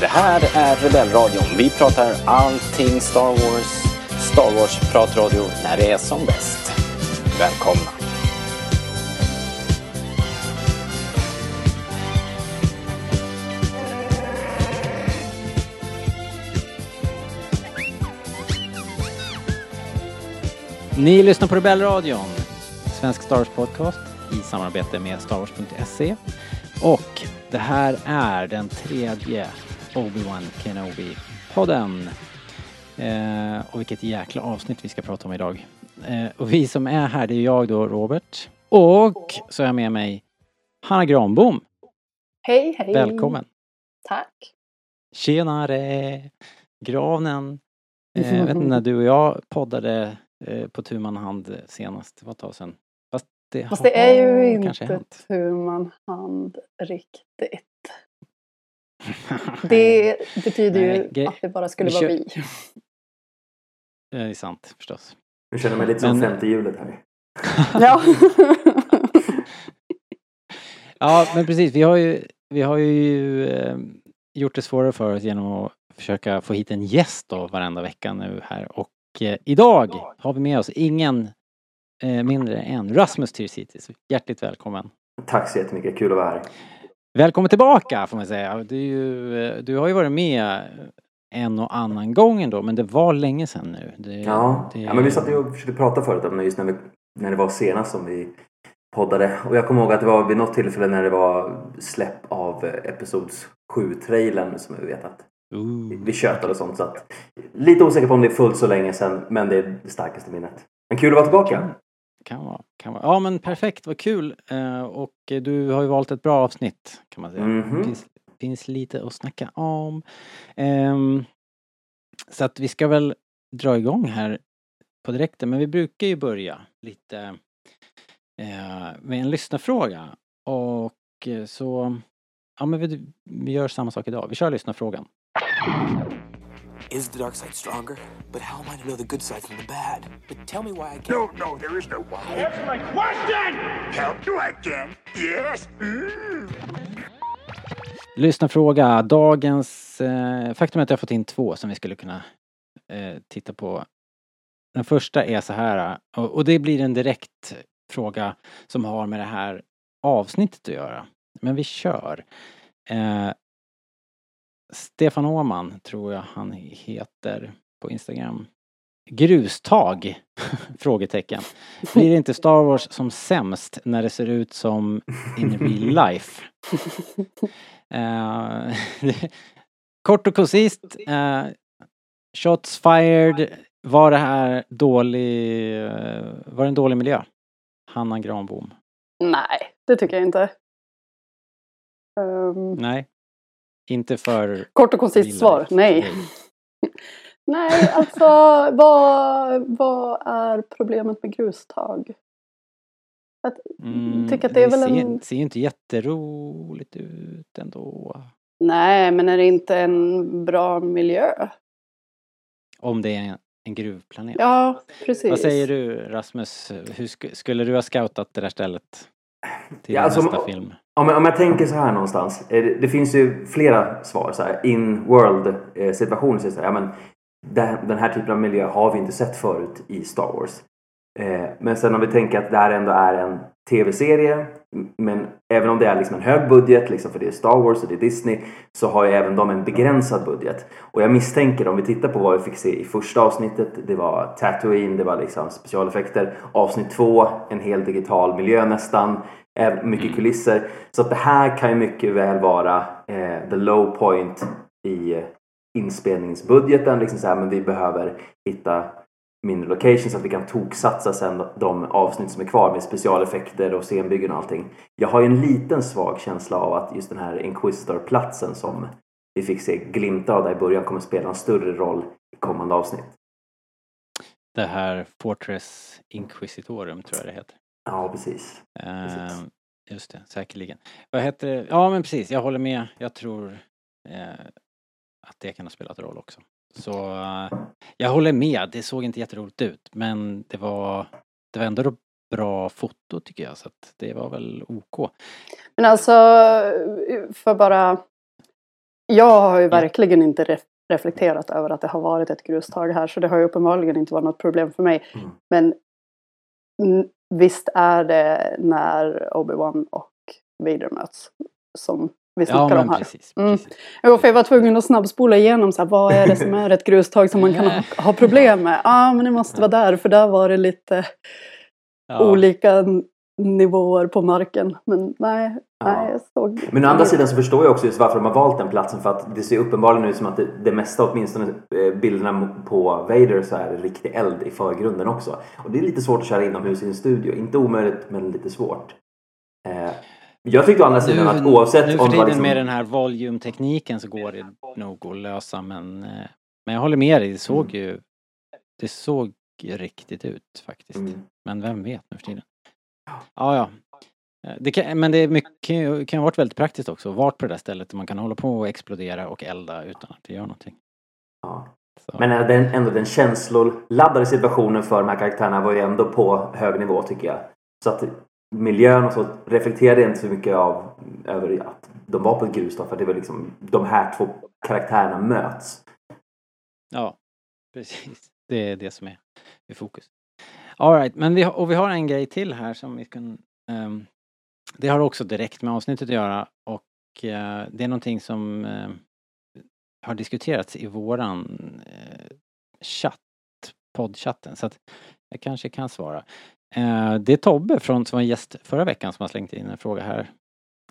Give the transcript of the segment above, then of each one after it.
Det här är Rebellradion. Vi pratar allting Star Wars. Star Wars-pratradio när det är som bäst. Välkomna! Ni lyssnar på Rebellradion, svensk Star Wars podcast i samarbete med Star Wars.se. Och det här är den tredje Obi-Wan Kenobi-podden. Eh, och vilket jäkla avsnitt vi ska prata om idag. Eh, och vi som är här, det är jag då, Robert. Och så är jag med mig Hanna Granbom. Hej, hej! Välkommen! Tack! Tjenare! Granen. Eh, jag vet inte när du och jag poddade eh, på tu man hand senast, det var ett tag sedan. Fast det, Fast det är ju har inte man hand riktigt. Det betyder ju Nej, att det bara skulle vi vara vi. Det är sant förstås. Jag känner mig lite som Men- femte hjulet här. Ja. Ja, men precis. Vi har ju, vi har ju eh, gjort det svårare för oss genom att försöka få hit en gäst då varenda vecka nu här. Och eh, idag har vi med oss ingen eh, mindre än Rasmus Tyrsitis. Hjärtligt välkommen. Tack så jättemycket, kul att vara här. Välkommen tillbaka får man säga. Ju, eh, du har ju varit med en och annan gång ändå, men det var länge sedan nu. Det, Ja, det, ja men vi satt ju och försökte prata förut om just när, vi, när det var senast som vi poddade. Och jag kommer ihåg att det var vid något tillfälle när det var släpp av Episods 7-trailern som vi vet att Ooh. vi tjötade och sånt. Så att, lite osäker på om det är fullt så länge sedan, men det är det starkaste minnet. Men kul att vara tillbaka. Kan vara, kan vara. Ja men perfekt, vad kul. Eh, och eh, du har ju valt ett bra avsnitt kan man säga. Mhm. Det finns, finns lite att snacka om. Ehm, så att vi ska väl dra igång här på direkten, men vi brukar ju börja lite eh, med en lyssnarfråga. Och eh, så, ja men vi, vi gör samma sak idag. Vi kör lyssnarfrågan. Is the dark side stronger? But how am I to know the good side from the bad? But tell me why I can't. No, no, there is no why. Answer my question! Help you again? Yes? Mm. Lyssnarfråga. Dagens... Eh, faktum är att jag har fått in två som vi skulle kunna eh, titta på. Den första är så här, och, och det blir en direkt fråga som har med det här avsnittet att göra. Men vi kör. Eh, Stefan Åman, tror jag han heter på Instagram. Grustag? Frågetecken. Blir inte Star Wars som sämst när det ser ut som in real life? Eh, kort och koncist. eh, shots fired. Var det här dålig... eh, var det en dålig miljö? Hanna Granbom. Nej, det tycker jag inte. Ehm, Nej. Inte för... kort och koncist svar, life. nej. Nej. Alltså vad, vad är problemet med grustag? Jag Mm, tycker att det är väl ser, en... ser inte jätteroligt ut ändå. Nej, men är det inte en bra miljö? Om det är en, en gruvplanet. Ja, precis. Vad säger du Rasmus? Hur sk- skulle du ha scoutat det där stället? Till Ja, alltså, nästa om- film? Om jag, om jag tänker så här någonstans. Det, det finns ju flera svar. Så här, in world eh, situationer. Så här, ja, men den här typen av miljö har vi inte sett förut i Star Wars. Eh, men sen om vi tänker att det här ändå är en tv-serie. Men även om det är liksom en hög budget, liksom för det är Star Wars och det är Disney, så har ju även de en begränsad budget. Och jag misstänker, om vi tittar på vad vi fick se i första avsnittet, det var Tatooine, det var liksom specialeffekter. Avsnitt två, en hel digital miljö nästan. Mycket kulisser. Så att det här kan ju mycket väl vara eh, the low point i eh, inspelningsbudgeten. Liksom så här, men vi behöver hitta mindre locations så att vi kan toksatsa sen de avsnitt som är kvar med specialeffekter och scenbyggen och allting. Jag har ju en liten svag känsla av att just den här Inquisitor-platsen som vi fick se glimtar av där i början kommer spela en större roll i kommande avsnitt. Det här Fortress Inquisitorum tror jag det heter. Ja, precis. Eh, Precis. just det, säkerligen. Vad heter det? Ja men precis, jag håller med. Jag tror eh, att det kan ha spelat roll också. Så eh, jag håller med, det såg inte jätteroligt ut men det var, det var ändå bra foto tycker jag så att det var väl OK. Men alltså, för bara Jag har ju verkligen inte ref- reflekterat över att det har varit ett grustag här så det har ju uppenbarligen inte varit något problem för mig. Mm. Men visst är det när Obi-Wan och Vader möts som vi Ja, snackar om men här. precis. Mm. precis. Jo, för jag var tvungen att snabbspola igenom så här, vad är det som är ett grustag som man kan ha, ha problem med. Ja, ah, men det måste vara där för där var det lite Ja. olika nivåer på marken. Men nej, Ja. nej jag såg... Men å andra sidan så förstår jag också just varför de har valt den platsen för att det ser uppenbarligen ut som att det, det mesta, åtminstone eh, bilderna på Vader så är riktig eld i förgrunden också. Och det är lite svårt att köra inomhus i en studio. Inte omöjligt men lite svårt. Eh, jag tyckte å andra sidan att oavsett nu om för det tiden var liksom... med den här volumtekniken så går det nog att lösa men, eh, men jag håller med dig, det såg ju det såg riktigt ut faktiskt. Mm. Men vem vet nu för tiden. Ja, ja. Eh, Det kan, men det är mycket, kan ha varit väldigt praktiskt också, vart på det där stället där man kan hålla på och explodera och elda utan att det gör någonting. Ja. Så. Men den, ändå den känsloladdade situationen för de här karaktärerna var ju ändå på hög nivå tycker jag. Så att miljön och så reflekterade jag inte så mycket av över att de var på ett grus då, för det var liksom de här två karaktärerna möts. Ja, precis. Det är det som är i fokus. Alright, men vi har, och vi har en grej till här som vi kan... Um, det har också direkt med avsnittet att göra och uh, det är någonting som uh, har diskuterats i våran uh, chatt, poddchatten, så att jag kanske kan svara. Eh, det är Tobbe från, som var gäst förra veckan som har slängt in en fråga här.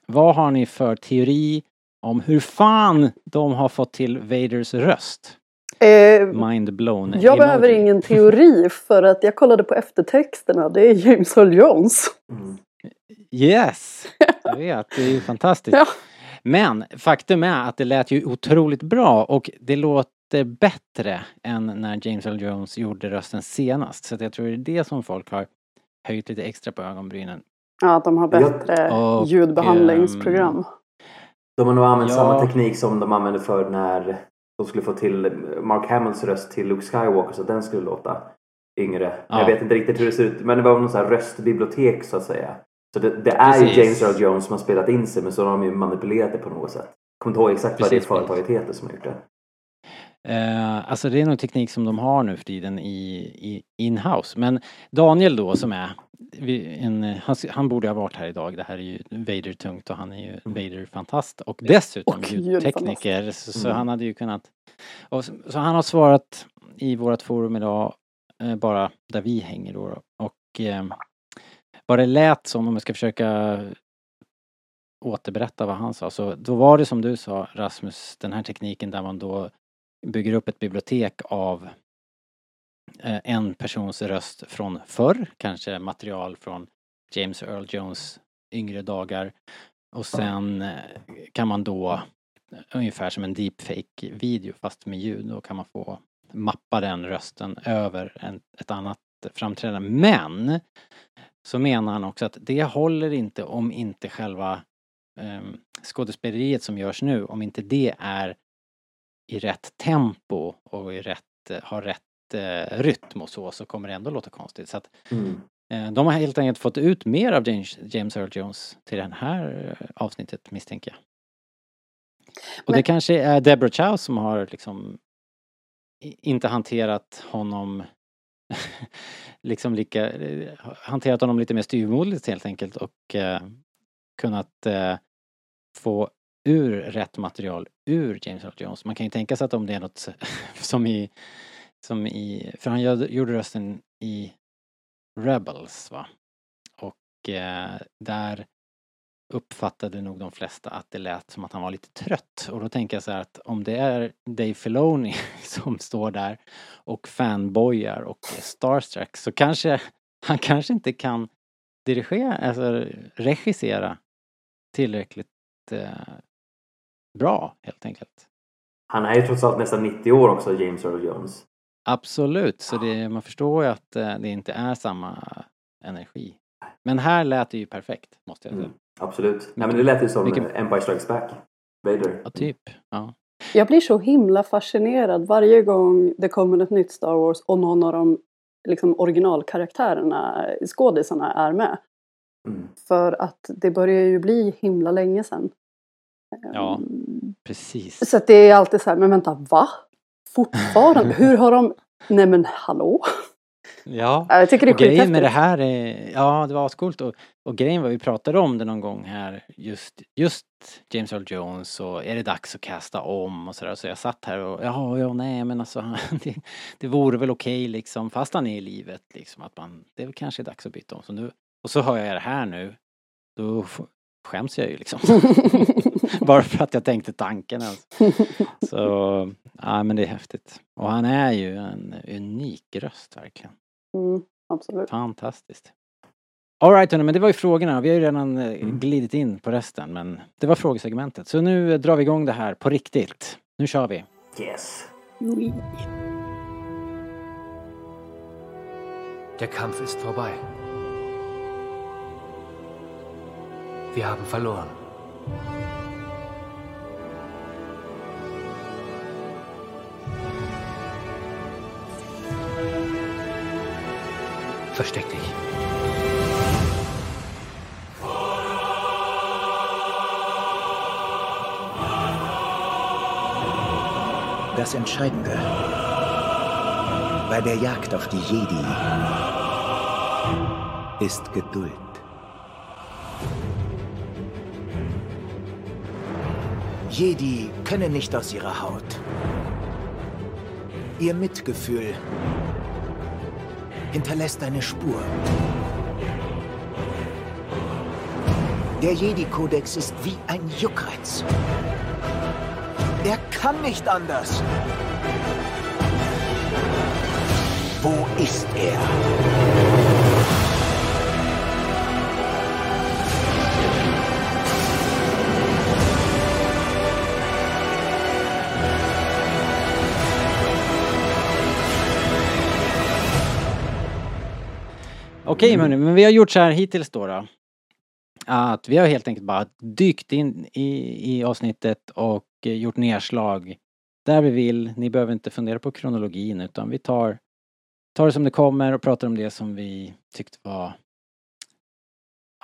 Vad har ni för teori om hur fan de har fått till Vaders röst? Eh, Mind blown. jag behöver emoji. ingen teori för att jag kollade på eftertexterna. Det är James Earl Jones. Mm. Yes! Jag vet, det är ju fantastiskt. Ja. Men faktum är att det lät ju otroligt bra och det låter bättre än när James Earl Jones gjorde rösten senast. Så jag tror det är det som folk har höjt lite extra på ögonbrynen. Ja, de har Ja, bättre och, ljudbehandlingsprogram. De har nog använt Ja. samma teknik som de använde för när de skulle få till Mark Hamills röst till Luke Skywalker så att den skulle låta yngre. Ja. Jag vet inte riktigt hur det ser ut men det var någon sån här röstbibliotek så att säga. Så det, det är Precis. ju James Earl Jones som har spelat in sig men så har de ju manipulerat det på något sätt. Kommer inte ihåg exakt vad det Precis, företaget heter som har gjort det. Eh, alltså det är nog teknik som de har nu för tiden i, i in-house. Men Daniel då som är, en, han, han borde ha varit här idag. Det här är ju Vader-tungt och han är ju Vader-fantast. Och dessutom Och ljudtekniker. Så, så Mm. han hade ju kunnat... Och, så, så han har svarat i vårt forum idag, eh, bara där vi hänger då. Och eh, vad det lät som, om jag ska försöka återberätta vad han sa, så då var det som du sa Rasmus, den här tekniken där man då bygger upp ett bibliotek av eh, en persons röst från förr, kanske material från James Earl Jones yngre dagar. Och sen eh, kan man då, ungefär som en deepfake video fast med ljud, då kan man få mappa den rösten över en, ett annat framträdande. Men så menar han också att det håller inte om inte själva um, skådespeleriet som görs nu, om inte det är i rätt tempo och i rätt, eh, har rätt eh, rytm och så, så kommer det ändå låta konstigt. Så att Mm. eh, de har helt enkelt fått ut mer av James, James Earl Jones till det här eh, avsnittet misstänker jag. Och det Men- kanske är Deborah Chow som har liksom inte hanterat honom liksom lika, eh, hanterat honom lite mer styvmoderligt helt enkelt och eh, kunnat eh, få ur rätt material ur James Earl Jones. Man kan ju tänka sig att om det är något som i, som i, för han gjorde rösten i Rebels va? Och eh, där uppfattade nog de flesta att det lät som att han var lite trött. Och då tänker jag så här att om det är Dave Filoni som står där och fanboyar och är starstruck så kanske han kanske inte kan dirigera, alltså regissera tillräckligt eh, bra helt enkelt. Han är ju trots allt nästan 90 år också, James Earl Jones. Absolut, så det, man förstår ju att eh, det inte är samma energi. Men här lät det ju perfekt, måste jag säga. Mm. Absolut. Nej, men det lät ju som eh, Empire Strikes Back. Vader. Ja, typ. Ja. Jag blir så himla fascinerad varje gång det kommer ett nytt Star Wars och någon av de liksom, originalkaraktärerna, skådisarna, är med. Mm. För att det börjar ju bli himla länge sedan. Ja. Ehm, Precis. Så att det är alltid så här, men vänta, va? Fortfarande? Hur har de... Nej men hallå? Ja. Ja, Jag tycker det är Och grejen med det här är, ja det var ascoolt och, och grejen var vi pratade om det någon gång här just, just James Earl Jones och är det dags att kasta om och sådär så jag satt här och ja, ja nej men alltså det, det vore väl okej liksom fast han är i livet liksom att man, det är väl kanske dags att byta om så nu, och så hör jag det här nu då skäms jag ju liksom. Bara för att jag tänkte tanken alltså. Så, ja men det är häftigt. Och han är ju en unik röst verkligen. Mm, absolut. Fantastiskt. Alright hörni, men det var ju frågorna. Vi har ju redan eh, Mm. glidit in på resten men det var frågesegmentet. Så nu eh, drar vi igång det här på riktigt. Nu kör vi. Yes. Oui. Der Kampf ist vorbei. Wir haben verloren. Versteck dich. Das Entscheidende bei der Jagd auf die Jedi ist Geduld. Jedi können nicht aus ihrer Haut. Ihr Mitgefühl hinterlässt eine Spur. Der Jedi-Kodex ist wie ein Juckreiz. Er kann nicht anders. Wo ist er? Okej Mm. hörni, men vi har gjort så här hittills då, då. Att vi har helt enkelt bara dykt in i, i avsnittet och gjort nedslag där vi vill. Ni behöver inte fundera på kronologin utan vi tar, tar det som det kommer och pratar om det som vi tyckte var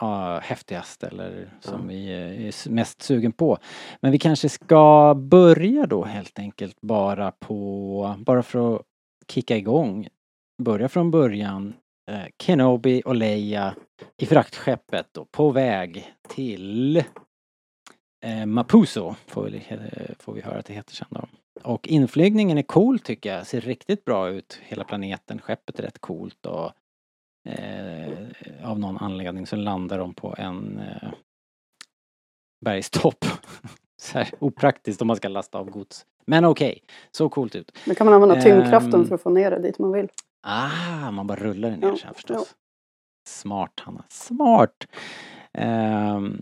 ja, häftigast eller som Ja. vi eh, är mest sugen på. Men vi kanske ska börja då helt enkelt bara på, bara för att kicka igång, börja från början. Eh, Kenobi och Leia i fraktskeppet då, på väg till eh, Mapuso, får vi, eh, får vi höra att det heter sen då. Och inflygningen är cool tycker jag, ser riktigt bra ut, hela planeten, skeppet är rätt coolt och eh, av någon anledning så landar de på en eh, bergstopp. så här opraktiskt om man ska lasta av gods. Men okej, så coolt ut. Då kan man använda tyngdkraften Ehm. för att få ner det dit man vill. Ah, man bara rullar den ner Ja, sen förstås. Smart Hanna, smart! Ehm,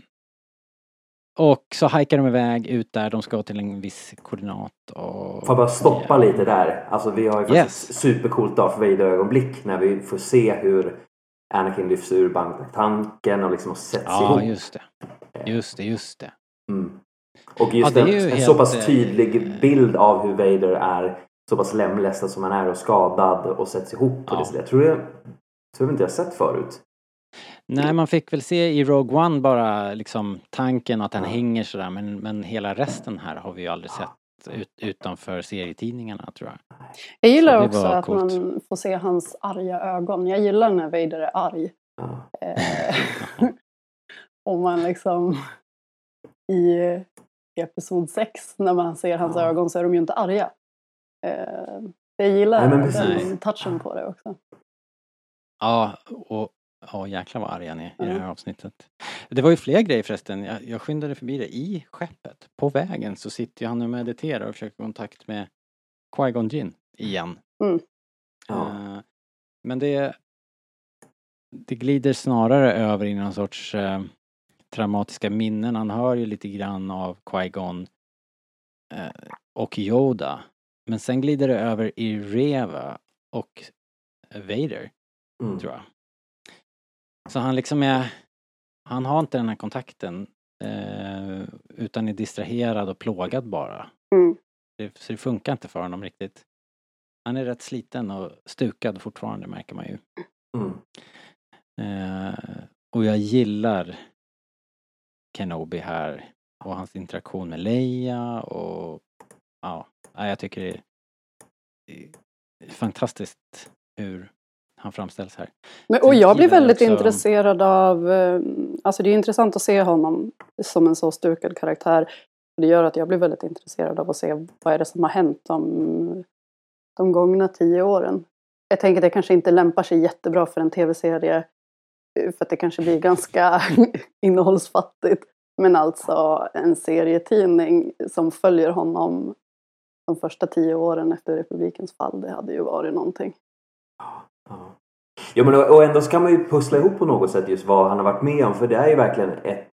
och så hajkar de iväg ut där, de ska till en viss koordinat och... Får jag bara stoppa lite där? Alltså vi har ju faktiskt Yes. supercoolt Darth Vader-ögonblick när vi får se hur Anakin lyfts ur banktanken och liksom sätts Ja, ihop. just det. Just det, just det. Mm. Och just Ja, det en, en helt, så pass eh, tydlig bild av hur Vader är så pass lemlästad som han är och skadad och sätts ihop på Ja. det sättet. Jag tror det tror jag inte jag sett förut. Nej, man fick väl se i Rogue One bara liksom tanken att han Ja. hänger sådär men, men hela resten här har vi ju aldrig sett ut, utanför serietidningarna tror jag. Jag gillar också att coolt. man får se hans arga ögon. Jag gillar när Vader är arg. Ja. Eh, Om man liksom i episod 6 när man ser hans Ja. ögon så är de ju inte arga. Eh, Jag gillar Nej, men den touchen på det också. Ja, och ja, jäklar vad arg han är i det här avsnittet. Det var ju fler grejer förresten. Jag, jag skyndade förbi det. I skeppet, på vägen, så sitter han och mediterar och försöker kontakt med Qui-Gon Jinn igen. Mm. Ja. Eh, men det det glider snarare över i någon sorts eh, traumatiska minnen. Han hör ju lite grann av Qui-Gon eh, och Yoda. Men sen glider det över i Reva och Vader Mm. tror jag. Så han liksom är, han har inte den här kontakten eh, utan är distraherad och plågad bara. Mm. Det, så det funkar inte för honom riktigt. Han är rätt sliten och stukad fortfarande märker man ju. Mm. Eh, och jag gillar Kenobi här och hans interaktion med Leia och ja, ja, jag tycker det är fantastiskt hur han framställs här. Men, och jag blir väldigt också- intresserad av, eh, alltså det är intressant att se honom som en så stukad karaktär. Det gör att jag blir väldigt intresserad av att se vad är det som har hänt de, de gångna tio åren. Jag tänker att det kanske inte lämpar sig jättebra för en tv-serie eh, för att det kanske blir ganska innehållsfattigt. Men alltså en serietidning som följer honom de första tio åren efter republikens fall, det hade ju varit någonting. Ja. Men och ändå så kan man ju pussla ihop på något sätt just vad han har varit med om. För det är ju verkligen ett,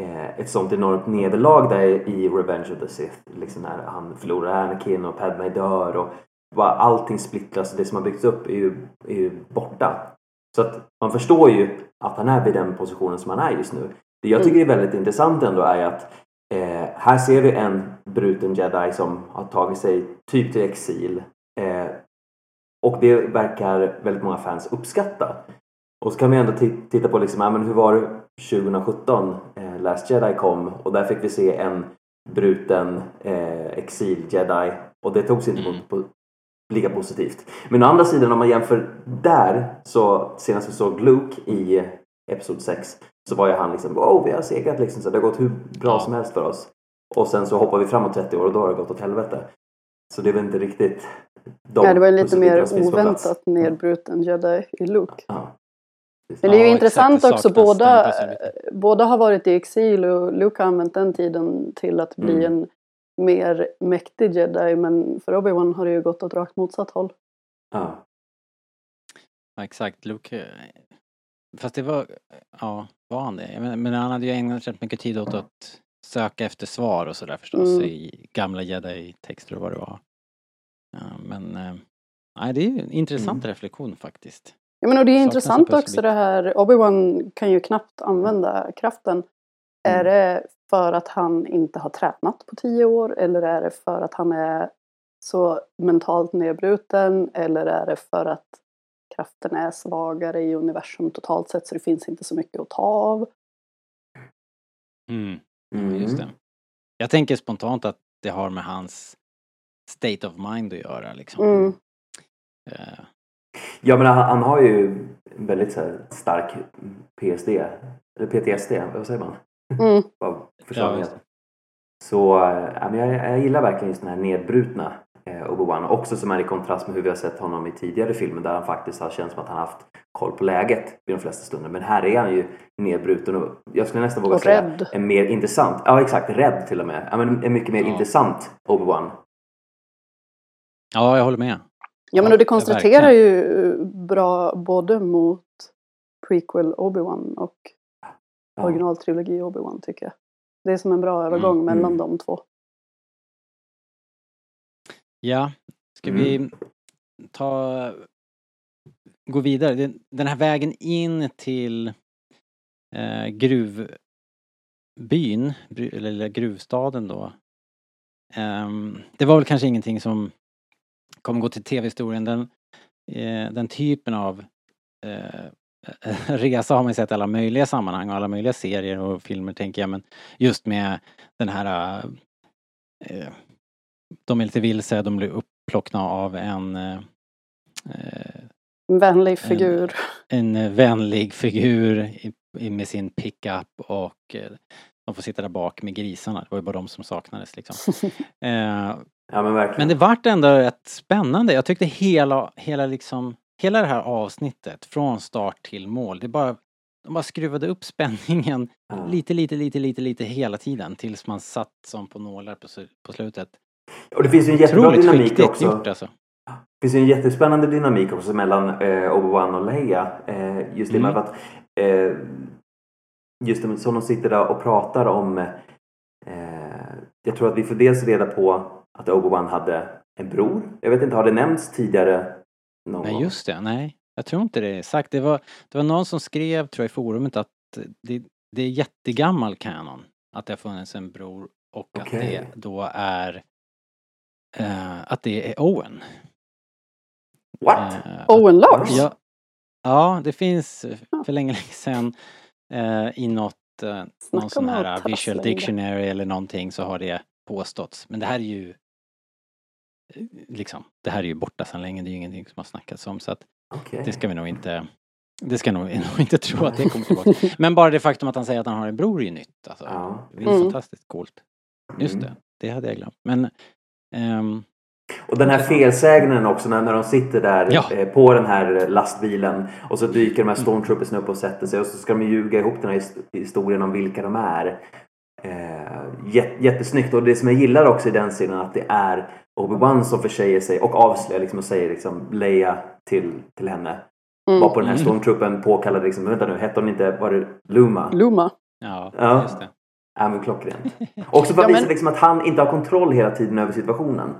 eh, ett sånt enormt nederlag där i Revenge of the Sith. Liksom när han förlorar Anakin och Padme dör och bara allting splittras och det som har byggts upp är ju, är ju borta. Så att man förstår ju att han är vid den positionen som han är just nu. Det jag tycker är väldigt intressant ändå är att eh, här ser vi en bruten jedi som har tagit sig typ till exil. Eh, och det verkar väldigt många fans uppskatta. Och så kan vi ändå ti- titta på liksom, ja, men hur var det 2017? Eh, Last Jedi kom och där fick vi se en bruten eh, exil-jedi och det togs inte Mm. emot på, lika positivt. Men å andra sidan om man jämför där så senast vi såg Luke i Episod 6 så var ju han liksom wow vi har segrat liksom så det har gått hur bra Ja. som helst för oss. Och sen så hoppar vi framåt 30 år och då har det gått åt helvete. Så det väl inte riktigt de Ja, det var ju lite mer oväntat nedbruten jedi i Luke. Ja. Men det är ju Ja, intressant också, båda, båda har varit i exil och Luke har använt den tiden till att bli Mm. en mer mäktig jedi men för Obi-Wan har det ju gått åt rakt motsatt håll. Ja. Ja, exakt, Luke... Fast det var... Ja, var han det? Men han hade ju ägnat rätt mycket tid åt att söka efter svar och sådär förstås Mm. i gamla jedi-texter och vad det var. Ja, men... eh, Nej, det är ju en intressant reflektion faktiskt. Ja, men och det är Saknas intressant också det här, Obi-Wan kan ju knappt använda kraften. Är Mm. det för att han inte har tränat på tio år eller är det för att han är så mentalt nedbruten eller är det för att kraften är svagare i universum totalt sett så det finns inte så mycket att ta av? Mm. Mm. Just det. Jag tänker spontant att det har med hans state of mind att göra liksom. Mm. Eh, Ja men han, han har ju en väldigt så här, stark PSD, eller PTSD, vad säger man? Mm. Av Ja. Så äh, men jag, jag gillar verkligen just den här nedbrutna Obi-Wan. Också som är i kontrast med hur vi har sett honom i tidigare filmer där han faktiskt har känts som att han har haft koll på läget vid de flesta stunder. Men här är han ju nedbruten och jag skulle nästan våga Och säga rädd. en mer intressant, ja exakt, rädd till och med. Ja, men en mycket mer Ja. intressant Obi-Wan. ja, jag håller med. Ja men och det ja, verkligen. ju bra både mot prequel Obi-Wan och originaltrilogi Obi-Wan tycker jag. Det är som en bra övergång Mm. mellan Mm. de två. Ja, ska Mm. vi ta... Gå vidare. Den- här vägen in till eh, gruvbyn, eller gruvstaden då. Ehm, det var väl kanske ingenting som kommer gå till tv-historien. Den, eh, den typen av eh, resa har man sett i alla möjliga sammanhang och alla möjliga serier och filmer tänker jag men just med den här eh, de är lite vilse, de blir upplockna av en eh, En vänlig figur. en eh, vänlig figur i, i, med sin pickup och eh, de får sitta där bak med grisarna. Det var ju bara de som saknades liksom. eh, Ja men verkligen. men det vart ändå rätt spännande. Jag tyckte hela, hela liksom, hela det här avsnittet från start till mål, det bara, de bara skruvade upp spänningen Ja. lite, lite, lite, lite, lite hela tiden tills man satt som på nålar på, på slutet. Och det finns ju en jättebra Otroligt dynamik också. gjort alltså. Det finns ju en jättespännande dynamik också mellan eh, Obi-Wan och Leia. Eh, just det med Mm. att eh, just det, som de sitter där och pratar om eh, jag tror att vi får dels reda på att Obi-Wan hade en bror. Jag vet inte, har det nämnts tidigare? Någon Nej just det, nej. Jag tror inte det är sagt. Det var, det var någon som skrev, tror jag, i forumet att det, det är jättegammal kanon. Att det har funnits en bror och Okej. att det då är eh, att det är Owen. What? Eh, Owen Lars? Ja, ja, det finns för länge, länge sedan eh, i något eh, någon sån här att visual dictionary eller någonting så har det påståtts. Men det här är ju eh, liksom, det här är ju borta sedan länge, det är ju ingenting som har snackats om så att Okej. det ska vi nog inte det ska nog, nog inte tro att det kommer tillbaka. Men bara det faktum att han säger att han har en bror är ju nytt. Alltså. Ja. Det är Mm. fantastiskt coolt. Just Mm. det, det hade jag glömt. Men ehm, Och den här felsägningen också när, när de sitter där Ja. eh, på den här lastbilen och så dyker de här stormtroopersna upp och sätter sig och så ska de ljuga ihop den här his- historien om vilka de är. Eh, jät, jättesnyggt och det som jag gillar också i den scenen att det är Obi-Wan som försäger sig och avslöjar liksom och säger liksom Leia till, till henne. Mm. Var på den här Mm. stormtroopen påkallade liksom, vänta nu, hette hon inte, var det Luma? Luma. ja, Ja. just det. Ja men klockrent. Också för att Ja, men- visa liksom att han inte har kontroll hela tiden över situationen.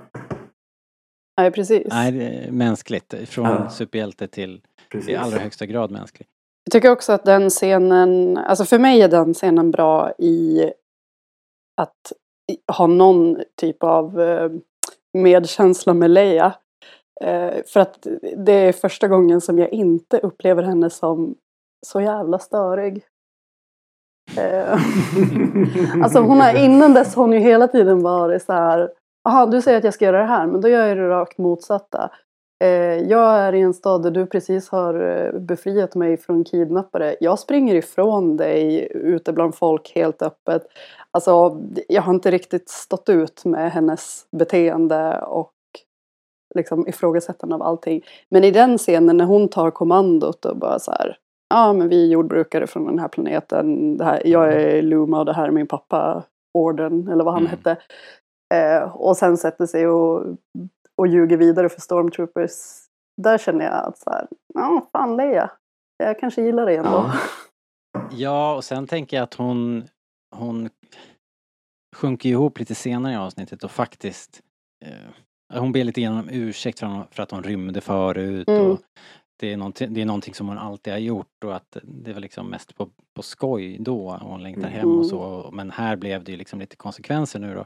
Nej, precis. Nej, det är mänskligt. Från Ja. superhjälte till Precis. i allra högsta grad mänsklig. Jag tycker också att den scenen, alltså för mig är den scenen bra i att ha någon typ av eh, medkänsla med Leia. Eh, för att det är första gången som jag inte upplever henne som så jävla störig. Eh, alltså hon har, innan dess har hon ju hela tiden varit så här, jaha du säger att jag ska göra det här men då gör jag det rakt motsatta. Eh, jag är i en stad där du precis har eh, befriat mig från kidnappare. Jag springer ifrån dig ute bland folk helt öppet. Alltså, jag har inte riktigt stått ut med hennes beteende och liksom ifrågasättande av allting. Men i den scenen när hon tar kommandot och bara så här. Ja, men vi är jordbrukare från den här planeten. Det här, jag är Luma och det här är min pappa Orden, eller vad han Mm. hette. Eh, och sen sätter sig och, och ljuger vidare för Stormtroopers. Där känner jag att så här, ja, fan Leia. Jag kanske gillar det ändå. Ja. Ja, och sen tänker jag att hon, hon sjunker ihop lite senare i avsnittet och faktiskt eh, hon ber lite grann om ursäkt för, för att hon rymde förut Mm. och det är, någonting, det är någonting som hon alltid har gjort och att det var liksom mest på, på skoj då hon längtar hem och Mm. så men här blev det ju liksom lite konsekvenser nu då.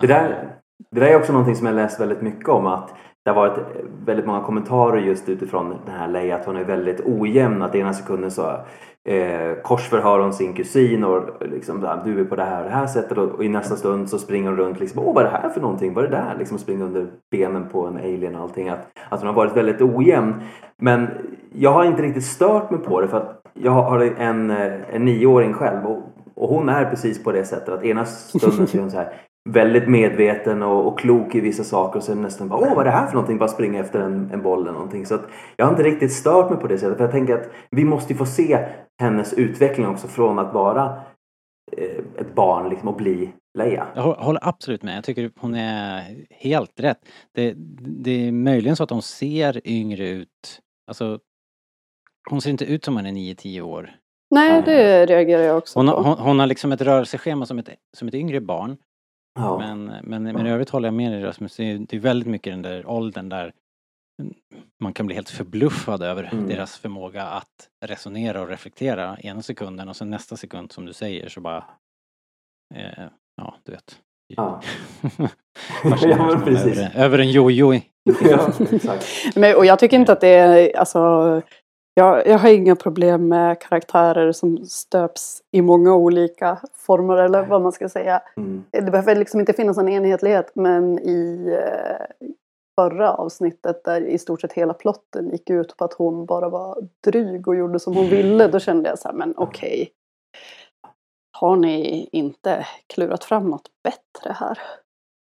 Det där, det där är också någonting som jag läst väldigt mycket om att det har varit väldigt många kommentarer just utifrån den här Leia att hon är väldigt ojämn. Att ena sekunden så eh, korsförhör hon sin kusin och liksom där, du är på det här och det här sättet och, och i nästa stund så springer hon runt liksom åh vad är det här för någonting? Vad är det där? Liksom springer under benen på en alien och allting. Att, att hon har varit väldigt ojämn. Men jag har inte riktigt stört mig på det för att jag har en, eh, en nioåring själv och, och hon är precis på det sättet att ena stunden så är hon så här väldigt medveten och, och klok i vissa saker och sen nästan bara åh vad är det här för någonting? Bara springa efter en, en boll eller någonting. Så att jag har inte riktigt stört mig på det sättet för jag tänker att vi måste ju få se hennes utveckling också från att vara eh, ett barn liksom och bli Leia. Jag hå- håller absolut med. Jag tycker hon är helt rätt. Det, det är möjligen så att hon ser yngre ut. Alltså, hon ser inte ut som hon är 9-10 år. Nej, det reagerar jag också Hon, på. har- hon, hon har liksom ett rörelseschema som ett, som ett yngre barn. Ja. Men, men, men i övrigt håller jag med dig Rasmus. Det är, det är väldigt mycket den där åldern där man kan bli helt förbluffad över Mm. deras förmåga att resonera och reflektera ena sekunden och sen nästa sekund som du säger så bara eh, ja, du vet. Ja. Ja, men precis. över, över en jojo. ja, exakt. Men, och jag tycker inte att det är, alltså, jag, jag har inga problem med karaktärer som stöps i många olika former eller vad man ska säga. Mm. Det behöver liksom inte finnas en enhetlighet men i eh, förra avsnittet där i stort sett hela plotten gick ut på att hon bara var dryg och gjorde som hon ville. Då kände jag så här, men okej. Har ni inte klurat fram något bättre här?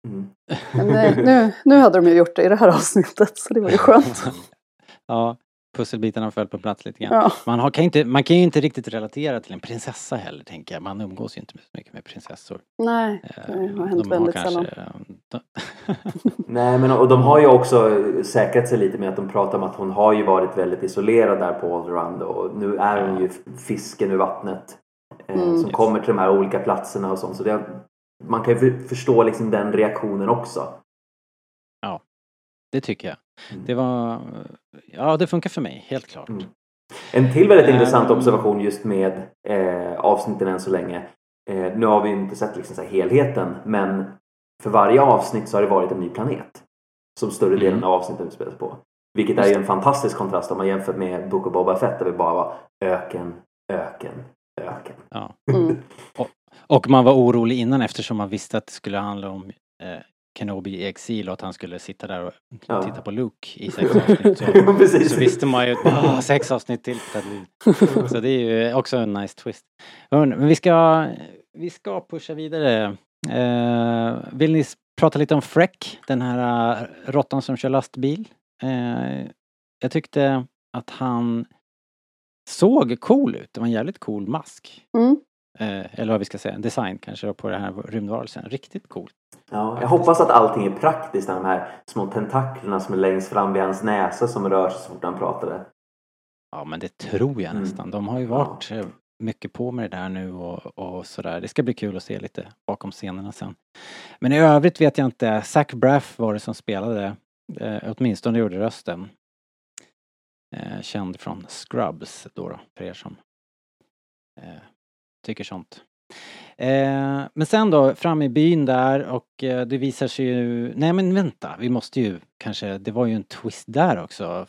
Mm. Men eh, nu, nu hade de ju gjort det i det här avsnittet så det var ju skönt. ja, pusselbitarna föll på plats lite grann. Ja. Man, har, kan ju inte, man kan ju inte riktigt relatera till en prinsessa heller tänker jag. Man umgås ju inte så mycket med prinsessor. Nej, Eh, det har hänt de väldigt kanske, sällan. Nej men och de har ju också säkrat sig lite med att de pratar om att hon har ju varit väldigt isolerad där på Alderand och nu är hon ju fisken ur vattnet. Eh, Mm. som Yes. kommer till de här olika platserna och sånt. Så det, man kan ju för- förstå liksom den reaktionen också. det tycker jag. Mm. Det var, ja det funkar för mig, helt klart. Mm. En till väldigt Ehm. intressant observation just med eh, avsnitten än så länge. Eh, nu har vi ju inte sett liksom så här helheten men för varje avsnitt så har det varit en ny planet. Som större delen Mm. av avsnitten utspelas på. Vilket är Just ju en fantastisk kontrast om man jämför med Book of Boba Fett där vi bara var öken, öken, öken. Ja. Mm. Och man var orolig innan eftersom man visste att det skulle handla om eh, Kenobi i exil och att han skulle sitta där och Ja. titta på Luke i sex avsnitt. Så, Precis. så visste man ju att "Åh, sex avsnitt till. på Ted Lasso." Så det är ju också en nice twist. Men vi ska, vi ska pusha vidare. Eh, vill ni prata lite om Freck, den här uh, råttan som kör lastbil? Eh, jag tyckte att han såg cool ut. Det var en jävligt cool mask. Mm. Eh, eller vad vi ska säga, design kanske då på den här rymdvarelsen. Riktigt cool. Ja, jag hoppas att allting är praktiskt. De här små tentaklerna som är längst fram vid hans näsa som rör sig så fort han pratade. Ja men det tror jag Mm. nästan. De har ju varit eh, mycket på med det där nu och, och sådär. Det ska bli kul att se lite bakom scenerna sen. Men i övrigt vet jag inte. Zach Braff var det som spelade. Eh, åtminstone gjorde rösten. Eh, känd från Scrubs då, då för er som eh, tycker sånt. Eh, men sen då, fram i byn där och eh, det visar sig ju, nej men vänta, vi måste ju kanske, det var ju en twist där också.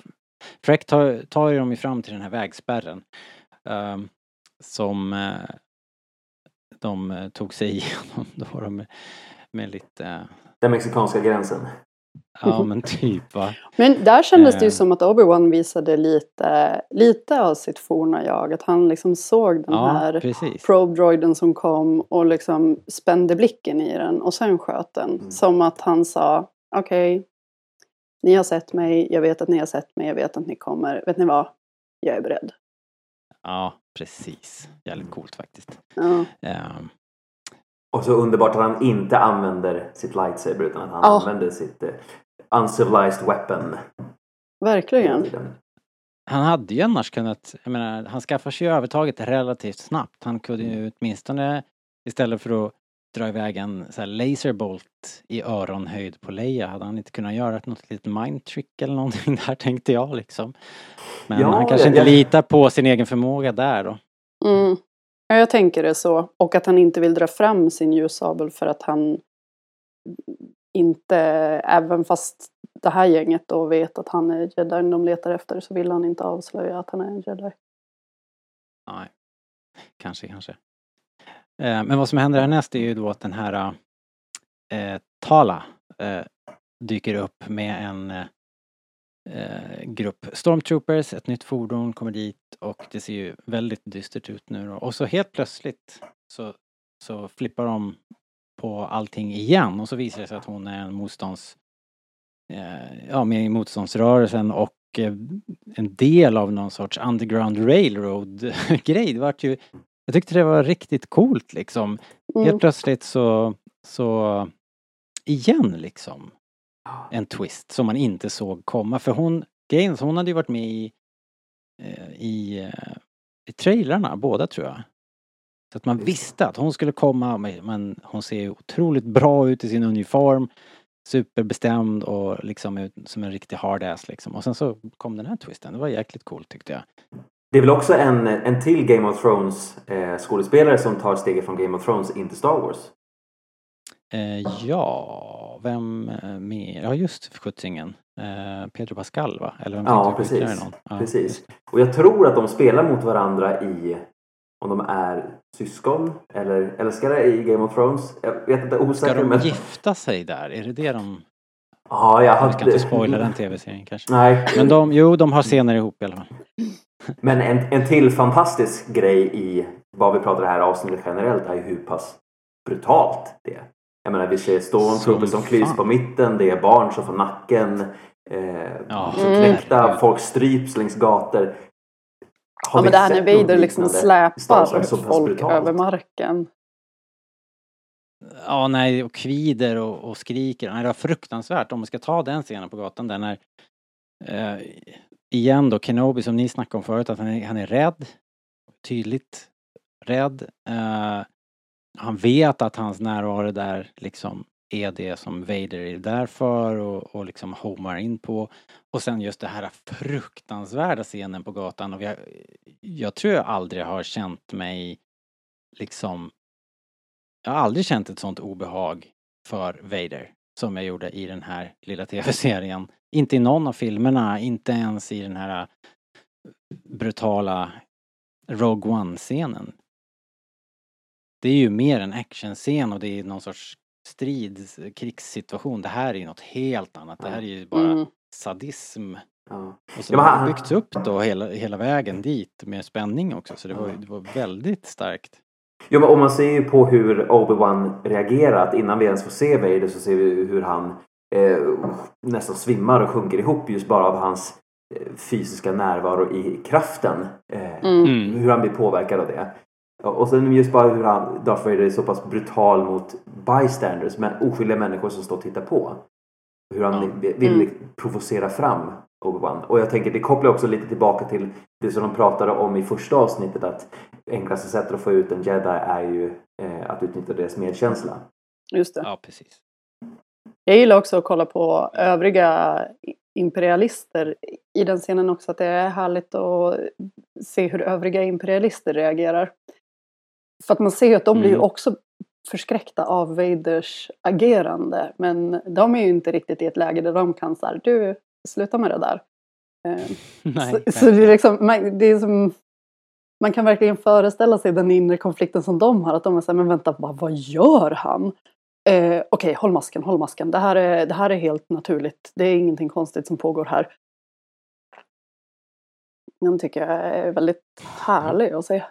Freck tar, tar ju dem ju fram till den här vägspärren. Eh, som eh, de eh, tog sig igenom. Då de med, med lite, eh, Den mexikanska gränsen ja men typ va. Men där kändes det ju Eh. som att Obi-Wan visade lite, lite av sitt forna jag. Att han liksom såg den Ja, här precis. probe-droiden som kom och liksom spände blicken i den och sen sköt den. Mm. Som att han sa, okej, ni har sett mig, jag vet att ni har sett mig, jag vet att ni kommer. Vet ni vad? Jag är beredd. Ja, precis. Jävligt coolt faktiskt. Ja. Ehm, Och så underbart att han inte använder sitt lightsaber utan att han Ja. använder sitt eh, uncivilized weapon. Verkligen. Han hade ju annars kunnat, jag menar, han skaffar sig ju övertaget relativt snabbt. Han kunde ju åtminstone istället för att dra iväg en så här laserbolt i öronhöjd på Leia, hade han inte kunnat göra något litet mindtrick eller någonting där tänkte jag liksom. Men Ja, han kanske jag- inte jag- litar på sin egen förmåga där då. Mm. Ja, jag tänker det så. Och att han inte vill dra fram sin ljussabel för att han inte, även fast det här gänget då vet att han är jedin de letar efter så vill han inte avslöja att han är en jedi. Nej, kanske, kanske. Eh, men vad som händer härnäst är ju då att den här eh, Tala eh, dyker upp med en eh, eh, grupp stormtroopers, ett nytt fordon kommer dit och det ser ju väldigt dystert ut nu då. Och så helt plötsligt så, så flippar de på allting igen och så visar det sig att hon är en motstånds eh, ja, med i motståndsrörelsen och eh, en del av någon sorts underground railroad grej. Det vart ju, jag tyckte det var riktigt coolt liksom. Mm. Helt plötsligt så, så igen liksom en twist som man inte såg komma. För hon, grejen, hon hade ju varit med i, eh, i, eh, i trailrarna, båda tror jag. Så att man visste att hon skulle komma, men- men hon ser ju otroligt bra ut i sin uniform. Superbestämd och liksom ut som en riktig hard-ass liksom. Och sen så kom den här twisten. Det var jäkligt coolt tyckte jag. Det är väl också en, en till Game of Thrones eh, skådespelare som tar steget från Game of Thrones in till Star Wars. Eh, ja, vem eh, mer? Ja just sjuttsingen. Eh, Pedro Pascal va? Eller vem Ja, precis. Ja, Precis. Och jag tror att de spelar mot varandra i om de är syskon eller älskare i Game of Thrones. Jag vet inte, Ska osäker de men... gifta sig där? Är det det de... Ja, jag Jag ska inte spoila den tv-serien kanske. Nej, Men de, jo de har scener ihop i alla fall. men en, en till fantastisk grej i vad vi pratar det här avsnittet generellt är ju hur pass brutalt det är. Jag menar vi ser stormtroopers Som som klyvs på mitten, det är barn som får nacken, eh, Ja, som Mm. knäckta, herregud. folk stryps längs gator. Har Ja men det här när Vader liksom släpar folk över marken. Ja, nej, och kvider och, och skriker. Nej, det var fruktansvärt. Om man ska ta den scenen på gatan där när eh, igen då Kenobi som ni snackade om förut att han är, han är rädd. Tydligt rädd. Eh, han vet att hans närvaro där liksom är det som Vader är där för och, och liksom homar in på. Och sen just det här fruktansvärda scenen på gatan och jag, jag tror jag aldrig har känt mig liksom jag har aldrig känt ett sånt obehag för Vader som jag gjorde i den här lilla tv-serien. Inte i någon av filmerna, inte ens i den här brutala Rogue One-scenen det är ju mer en actionscen och det är någon sorts strid, krigssituation. Det här är ju något helt annat. Det här är ju bara Mm. sadism. Ja. Och så Ja, har det byggts upp då hela, hela vägen dit med spänning också. Så det var, det var väldigt starkt. Jo, men om man ser ju på hur Obi-Wan reagerar, att innan vi ens får se Vader så ser vi hur han eh, nästan svimmar och sjunker ihop just bara av hans eh, fysiska närvaro i kraften. Eh, Mm. Hur han blir påverkad av det. Och sen just bara hur han, Darth Vader är så pass brutal mot bystanders, men oskyldiga människor som står och tittar på. Hur han vill, vill Mm. provocera fram Obi-Wan. Och jag tänker det kopplar också lite tillbaka till det som de pratade om i första avsnittet att enklaste sättet att få ut en jedi är ju eh, att utnyttja deras medkänsla. Just det. Ja, precis. Jag gillar också att kolla på övriga imperialister i den scenen också. Att det är härligt att se hur övriga imperialister reagerar. För att man ser ju att de blir ju Mm. också förskräckta av Vaders agerande. Men de är ju inte riktigt i ett läge där de kan säga du, sluta med det där. Eh, Nej, så, så det är liksom, man, det är som, man kan verkligen föreställa sig den inre konflikten som de har. Att de är såhär, men vänta, vad, vad gör han? Eh, Okej, håll masken, håll masken. Det här, är, det här är helt naturligt. Det är ingenting konstigt som pågår här. Den tycker jag är väldigt härlig att se.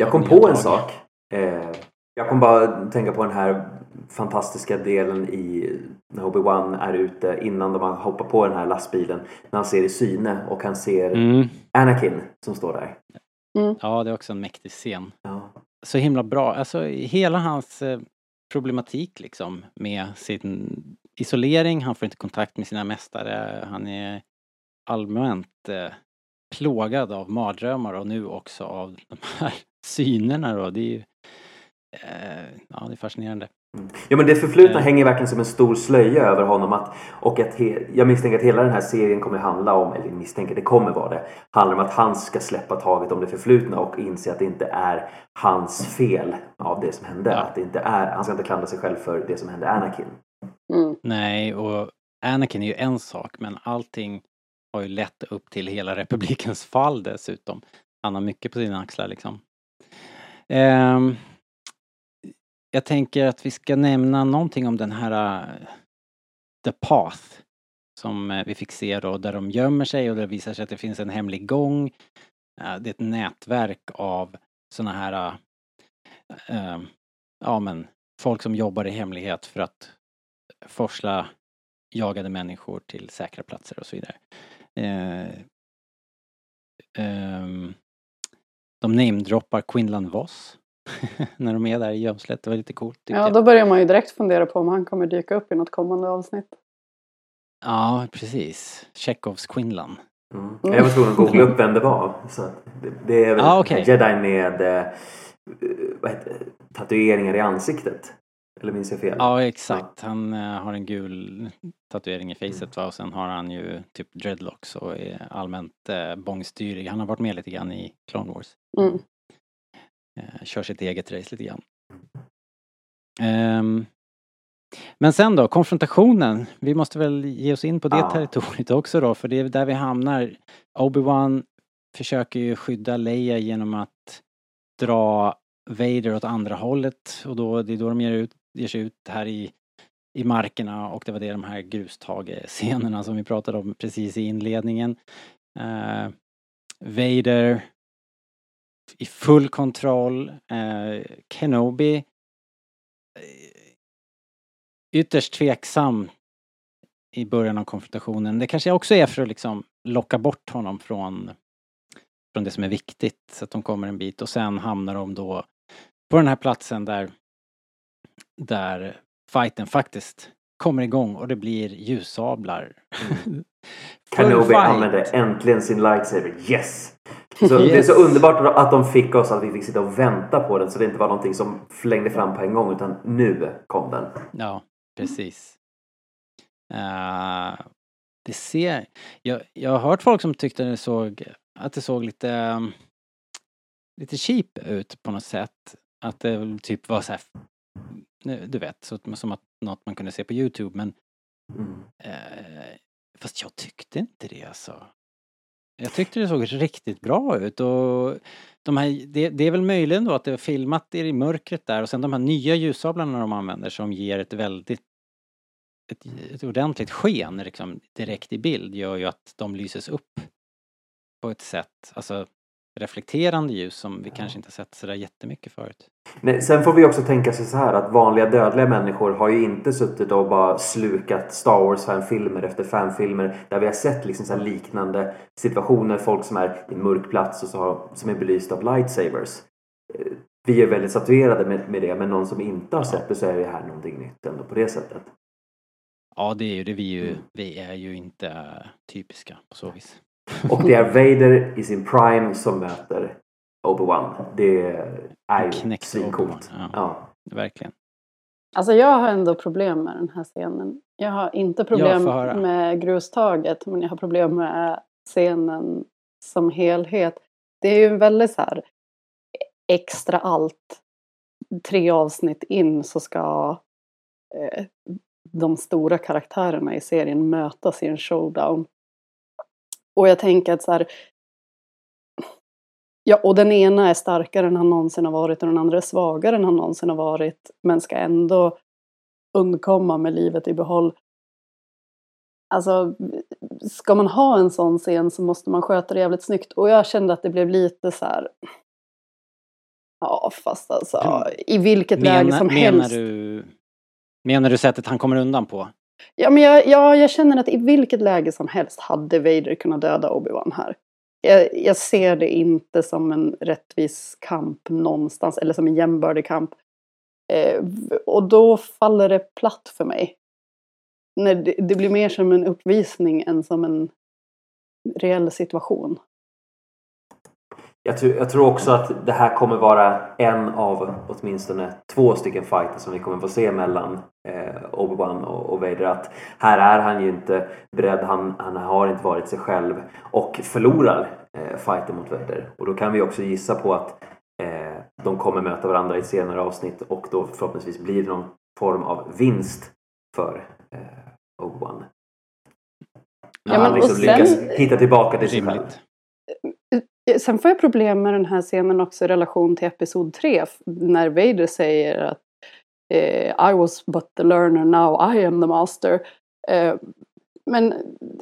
Jag kom på en sak. Eh, jag kom bara tänka på den här fantastiska delen i när Obi-Wan är ute innan de har hoppat på den här lastbilen. När han ser i syne och han ser Mm. Anakin som står där. Ja, det är också en mäktig scen. Ja. Så himla bra. Alltså hela hans eh, problematik liksom med sin isolering, han får inte kontakt med sina mästare, han är allmänt eh, plågad av mardrömmar och nu också av de här synerna då. Det är ju eh, ja, det är fascinerande. Ja men det förflutna Eh. hänger verkligen som en stor slöja över honom. Att, och att he, jag misstänker att hela den här serien kommer handla om, eller misstänker det kommer vara det, handlar om att han ska släppa taget om det förflutna och inse att det inte är hans fel av det som hände. Ja. Att det inte är, han ska inte klandra sig själv för det som hände Anakin. Mm. Nej, och Anakin är ju en sak men allting har ju lett upp till hela republikens fall dessutom. Han har mycket på sina axlar liksom. Ehm, jag tänker att vi ska nämna någonting om den här uh, The Path som äh, vi fick se då där de gömmer sig och det visar sig att det finns en hemlig gång. Uh, det är ett nätverk av sådana här uh, ja men folk som jobbar i hemlighet för att forsla jagade människor till säkra platser och så vidare. Eh, de namedroppar Quinlan Voss när de är där i gömslet. Det var lite coolt Ja, jag. då börjar man ju direkt fundera på om han kommer dyka upp i något kommande avsnitt. Ja, precis. Chekhovs Quinlan. Mm. Jag var tvungen att googla upp vem det var. Så det, det är väl Ah, okej. jedi med eh, vad heter, tatueringar i ansiktet. Eller minns jag fel? Ja, exakt. Han eh, har en gul tatuering i facet va? och sen har han ju typ dreadlocks och är allmänt uh, bångstyrig. Han har varit med lite grann i Clone Wars. Mm. Eh, kör sitt eget race lite grann. Ehm, men sen då, konfrontationen. Vi måste väl ge oss in på det Ja. territoriet också då, för det är där vi hamnar. Obi-Wan försöker ju skydda Leia genom att dra Vader åt andra hållet och då, det är då de ger, ut, ger sig ut här i, i markerna och det var det de här grustagescenerna som vi pratade om precis i inledningen. Eh, Vader i full kontroll. Eh, Kenobi eh, ytterst tveksam i början av konfrontationen. Det kanske också är för att liksom locka bort honom från, från det som är viktigt så att de kommer en bit och sen hamnar de då på den här platsen där där fighten faktiskt kommer igång och det blir ljussablar. Full Kenobi fight. använde äntligen sin lightsaber. Yes! Så Det är Yes. så underbart att de fick oss att vi fick sitta och vänta på den så det inte var någonting som flängde fram på en gång utan nu kom den. Ja, precis. Eh, det ser... Jag, jag har hört folk som tyckte det såg, att det såg lite, um, lite cheap ut på något sätt. Att det typ var så här, du vet, så, som att något man kunde se på Youtube men Mm. eh, fast jag tyckte inte det alltså. Jag tyckte det såg riktigt bra ut och de här, det, det är väl möjligen då att det är filmat i mörkret där och sen de här nya ljussablarna de använder som ger ett väldigt ett, ett ordentligt sken liksom, direkt i bild gör ju att de lyses upp på ett sätt, alltså reflekterande ljus som vi kanske inte sett sådär jättemycket förut. Nej, sen får vi också tänka sig så här att vanliga dödliga människor har ju inte suttit och bara slukat Star Wars fanfilmer efter fanfilmer där vi har sett liksom så liknande situationer. Folk som är i en mörk plats och så har, som är belysta av lightsabers. Eh, Vi är väldigt statuerade med, med det men någon som inte har sett det så är det här någonting nytt ändå på det sättet. Ja, det är ju det. Vi, är ju, vi är ju inte typiska på så vis. Och det är Vader i sin prime som möter Obi-Wan. Det är ju svincoolt. Obi-Wan, Ja. Verkligen. Alltså jag har ändå problem med den här scenen. Jag har inte problem med grustaget men jag har problem med scenen som helhet. Det är ju en väldigt så här extra allt. Tre avsnitt in så ska eh, de stora karaktärerna i serien mötas i en showdown. Och jag tänker att så här Ja, och den ena är starkare än han någonsin har varit och den andra är svagare än han någonsin har varit. Men ska ändå undkomma med livet i behåll. Alltså, ska man ha en sån scen så måste man sköta det jävligt snyggt. Och jag kände att det blev lite så här. Ja, fast alltså i vilket läge som menar helst. du Menar du sättet han kommer undan på? Ja, men jag, ja, jag känner att i vilket läge som helst hade Vader kunnat döda Obi-Wan här. Jag, jag ser det inte som en rättvis kamp någonstans, eller som en jämbördig kamp. Eh, och då faller det platt för mig. När det, det blir mer som en uppvisning än som en reell situation. Jag, tror, jag tror också att det här kommer vara en av åtminstone två stycken fighter som vi kommer få se mellan eh, Obi-Wan och, och Vader. Att här är han ju inte beredd, han, han har inte varit sig själv och förlorar eh, fighten mot Vader. Och då kan vi också gissa på att eh, de kommer möta varandra i ett senare avsnitt och då förhoppningsvis blir det någon form av vinst för eh, Obi-Wan. När Ja, han liksom och sen- lyckas hitta tillbaka till sig själv. Rimligt. Sen får jag problem med den här scenen också i relation till Episod 3. När Vader säger att eh, I was but the learner, now I am the master. Eh, men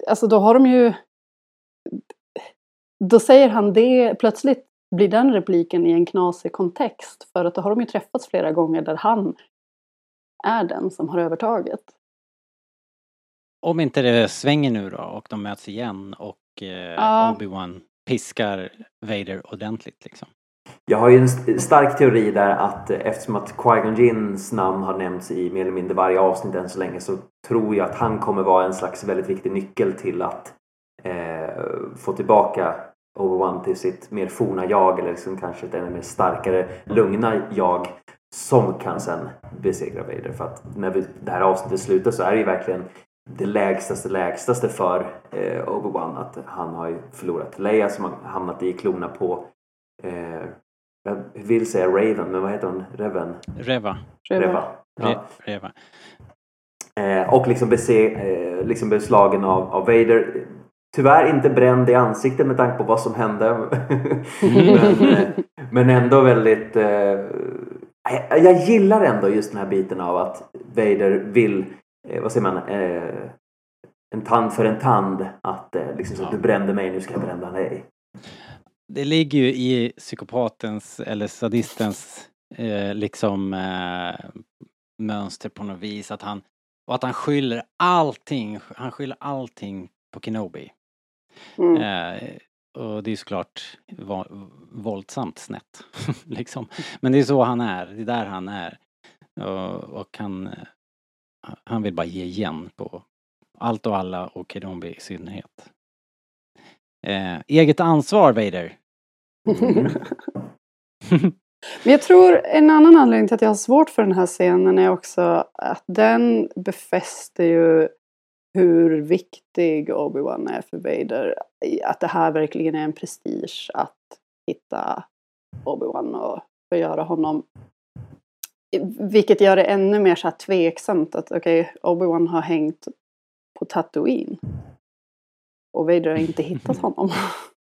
alltså då har de ju... Då säger han det, plötsligt blir den repliken i en knasig kontext. För att då har de ju träffats flera gånger där han är den som har övertaget. Om inte det svänger nu då och de möts igen och eh, Ja. Obi-Wan piskar Vader ordentligt liksom. Jag har ju en stark teori där att eh, eftersom att Qui-Gon Jinns namn har nämnts i mer eller mindre varje avsnitt än så länge så tror jag att han kommer vara en slags väldigt viktig nyckel till att eh, få tillbaka Obi-Wan till sitt mer forna jag eller liksom kanske ett ännu mer starkare, lugna jag som kan sen besegra Vader. För att när vi, det här avsnittet slutar så är det ju verkligen det lägstaste lägstaste för eh, Obi-Wan att han har ju förlorat Leia som har hamnat i klorna på eh, jag vill säga Raven, men vad heter hon? Reven? Reva. Reva. Re, Ja. Reva. Eh, och liksom, bese, eh, liksom beslagen av, av Vader. Tyvärr inte bränd i ansiktet med tanke på vad som hände. men, eh, men ändå väldigt... Eh, jag, jag gillar ändå just den här biten av att Vader vill, eh, vad säger man, eh, en tand för en tand. Att eh, liksom så, Ja. du brände mig, nu ska jag bränna dig. Det ligger ju i psykopatens eller sadistens eh, liksom eh, mönster på något vis att han och att han skyller allting, han skyller allting på Kenobi. Mm. Eh, och det är ju såklart våldsamt snett. liksom. Men det är så han är, det är där han är. Och, och han, han vill bara ge igen på allt och alla och Kenobi i synnerhet. Eh, eget ansvar Vader. Men jag tror en annan anledning till att jag har svårt för den här scenen är också att den befäster ju hur viktig Obi-Wan är för Vader. Att det här verkligen är en prestige att hitta Obi-Wan och förgöra honom. Vilket gör det ännu mer så här tveksamt att okej, Obi-Wan har hängt på Tatooine. Och Vader har inte hittat honom.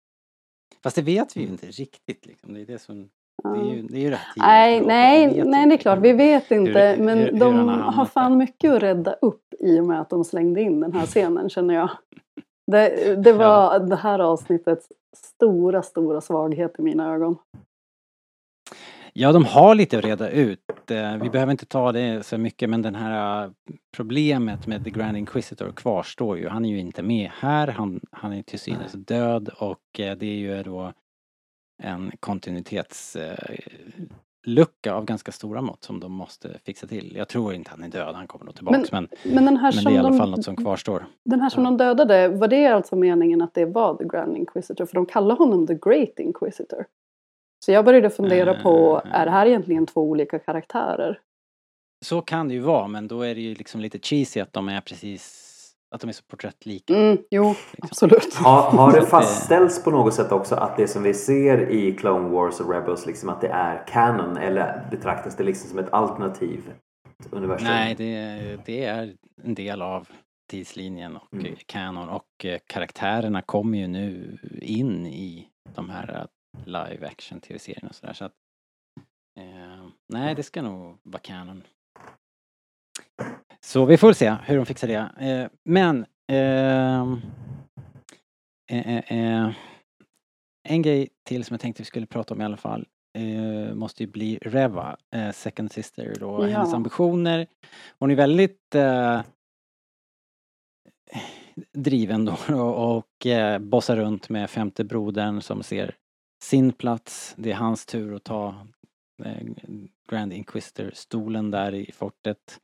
Fast det vet vi ju inte riktigt liksom. Det är det som... Det är ju, det är ju rätt tidigt Nej, nej, nej det är klart, vi vet inte. hur- men hur- hur de har har fan där. mycket att rädda upp i och med att de slängde in den här scenen känner jag. Det, det var det här avsnittets stora, stora svaghet i mina ögon. Ja, de har lite att reda ut. Eh, Vi behöver inte ta det så mycket men den här eh, problemet med The Grand Inquisitor kvarstår ju. Han är ju inte med här. Han, han är till synes död och eh, det är ju då en kontinuitetslucka av ganska stora mått som de måste fixa till. Jag tror inte han är död, han kommer nog tillbaks men, men, Men den här det som är i alla de, fall något som kvarstår. Den här som de dödade, var det alltså meningen att det var The Grand Inquisitor? För de kallar honom The Great Inquisitor. Så jag började fundera på, Eh. är det här egentligen två olika karaktärer? Så kan det ju vara men då är det ju liksom lite cheesy att de är precis, att de är så porträttlika. Mm, jo, Liksom. absolut. Har, har det fastställts på något sätt också att det som vi ser i Clone Wars och Rebels liksom att det är canon eller betraktas det liksom som ett alternativ universum? Nej, det, det är en del av tidslinjen och Mm. kanon och eh, karaktärerna kommer ju nu in i de här live action tv-serierna och sådär så att eh, Nej, det ska nog vara kanon. Så vi får se hur de fixar det. Eh, men ehm, eh, eh, eh, en grej till som jag tänkte vi skulle prata om i alla fall eh, måste ju bli Reva, eh, Second Sister då, Ja. hennes ambitioner. Hon är väldigt eh, driven då och, och bossar runt med femte brodern som ser sin plats. Det är hans tur att ta eh, Grand Inquisitor-stolen där i fortet.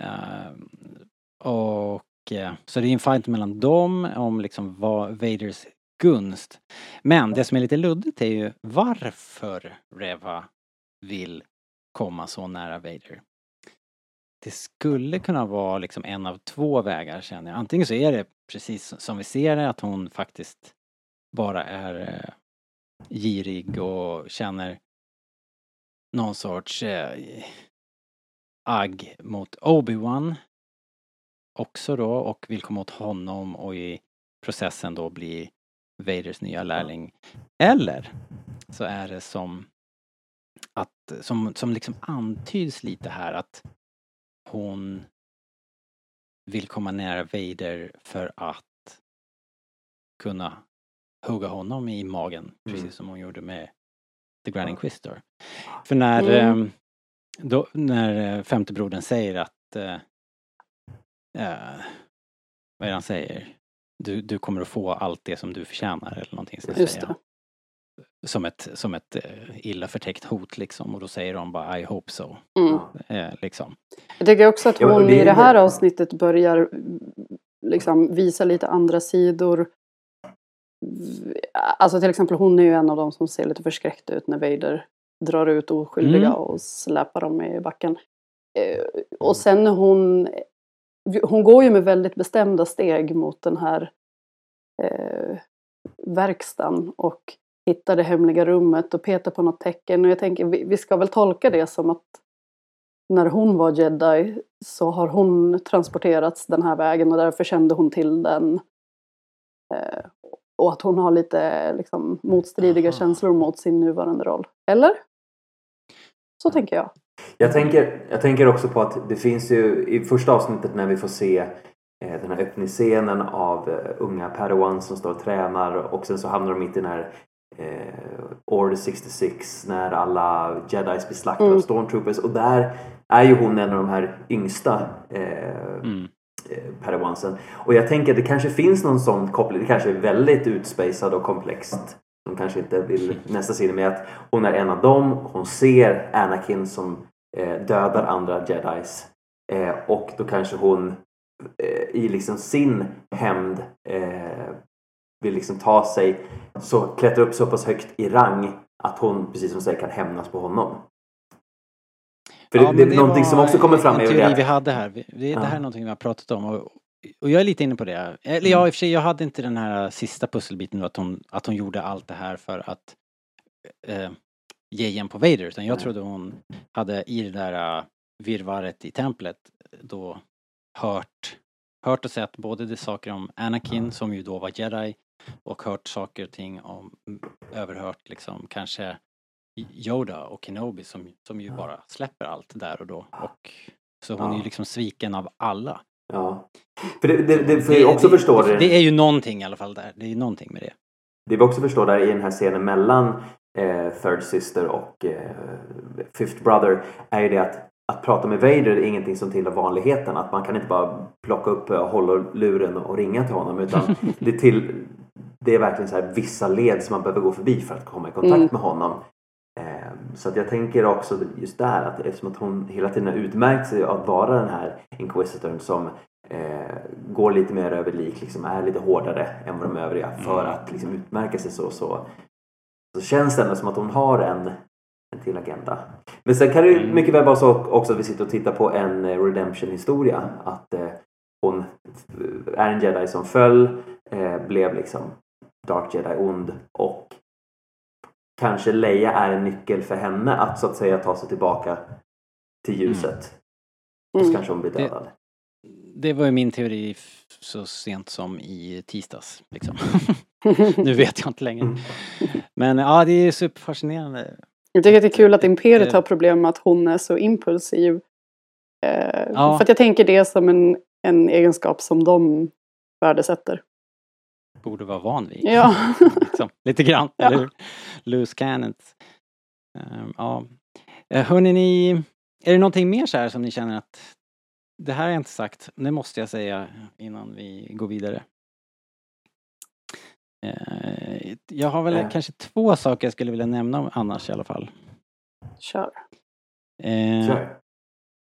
Eh, och eh, så det är en fight mellan dem om liksom vad Vaders gunst. Men det som är lite luddigt är ju varför Reva vill komma så nära Vader. Det skulle kunna vara liksom en av två vägar känner jag. Antingen så är det precis som vi ser det att hon faktiskt bara är eh, girig och känner någon sorts eh, agg mot Obi-Wan också då och vill komma åt honom och i processen då bli Vaders nya lärling. Eller så är det som att, som, som liksom antyds lite här att hon vill komma nära Vader för att kunna hugga honom i magen, precis som hon gjorde med The Grand Inquisitor. För när, Mm. eh, då, när eh, femte brodern säger att eh, vad är det han säger? Du, du kommer att få allt det som du förtjänar eller någonting sånt Just det. Som ett, som ett illa förtäckt hot liksom och då säger de bara I hope so. Mm. Eh, liksom. Jag tycker också att hon det är i det här avsnittet börjar mm, liksom visa lite andra sidor. Alltså till exempel hon är ju en av dem som ser lite förskräckt ut när Vader drar ut oskyldiga Mm. och släpar dem i backen. Eh, Och sen när hon, hon går ju med väldigt bestämda steg mot den här eh, verkstaden och hittar det hemliga rummet och petar på något tecken. Och jag tänker, vi, vi ska väl tolka det som att när hon var jedi så har hon transporterats den här vägen och därför kände hon till den. Eh, och att hon har lite liksom, motstridiga Aha. känslor mot sin nuvarande roll. Eller? Så tänker jag. Jag tänker, jag tänker också på att det finns ju i första avsnittet när vi får se eh, den här öppningsscenen av eh, unga Padawan som står och tränar och sen så hamnar de mitt i den här eh, Order 66 när alla jedis blir slaktade Mm. av stormtroopers och där är ju hon en av de här yngsta eh, Mm. Eh, Padawansen. Och jag tänker att det kanske finns någon sån koppling. Det kanske är väldigt utspejsad och komplext. De kanske inte vill nästa sida med att hon är en av dem. Hon ser Anakin som eh, dödar andra jedis. Eh, och då kanske hon i liksom sin hämnd vill liksom ta sig så klättra upp så pass högt i rang att hon, precis som du säger, kan hämnas på honom. För Ja, det, det är någonting som också kommer fram är ju det vi hade här. Det här Ja. är någonting vi har pratat om och, och jag är lite inne på det. Eller ja, i och för sig, jag hade inte den här sista pusselbiten då, att hon, att hon gjorde allt det här för att eh, ge igen på Vader. Utan jag Nej. trodde hon hade i det där uh, virvaret i templet då hört hört och sett både de saker om Anakin som ju då var jedi och hört saker och ting om, överhört liksom kanske Yoda och Kenobi som, som ju bara släpper allt där och då och så hon är ju Ja. liksom sviken av alla. Ja. För det, det, det får jag också förstå det, det. det är ju någonting i alla fall där, det är ju någonting med det. Det vi också förstår där i den här scenen mellan eh, Third Sister och eh, Fifth Brother är ju det att att prata med Vader är ingenting som tillhör vanligheten. Att man kan inte bara plocka upp eh, hållluren och ringa till honom. Utan det, till, det är verkligen så här vissa led som man behöver gå förbi för att komma i kontakt Mm. med honom. Eh, Så att jag tänker också just där att eftersom att hon hela tiden har utmärkt sig av att vara den här inquisitorn som eh, går lite mer över lik, liksom är lite hårdare än vad de övriga för att liksom utmärka sig så, så så känns det ändå som att hon har en, en till agenda. Men sen kan det ju Mm. mycket väl vara så också att vi sitter och tittar på en eh, redemption-historia. Att eh, hon är en jedi som föll, eh, blev liksom Dark Jedi ond och kanske Leia är en nyckel för henne att så att säga ta sig tillbaka till ljuset. Och så Mm. kanske hon blir Det- dödad. Det var ju min teori så sent som i tisdags. Liksom. nu vet jag inte längre. Mm. Men ja, det är superfascinerande. Jag tycker att det är kul att Imperiet Det- har problem med att hon är så impulsiv. Eh, Ja. För att jag tänker det som en, en egenskap som de värdesätter. Borde vara van vid. Ja. liksom, lite grann, Ja. eller hur? Loose cannons. Um, ja. Uh, hörni, ni, är det någonting mer så här som ni känner att det här har jag inte sagt, det måste jag säga innan vi går vidare. Eh, jag har väl Eh. kanske två saker jag skulle vilja nämna annars i alla fall. Kör. Eh, Kör.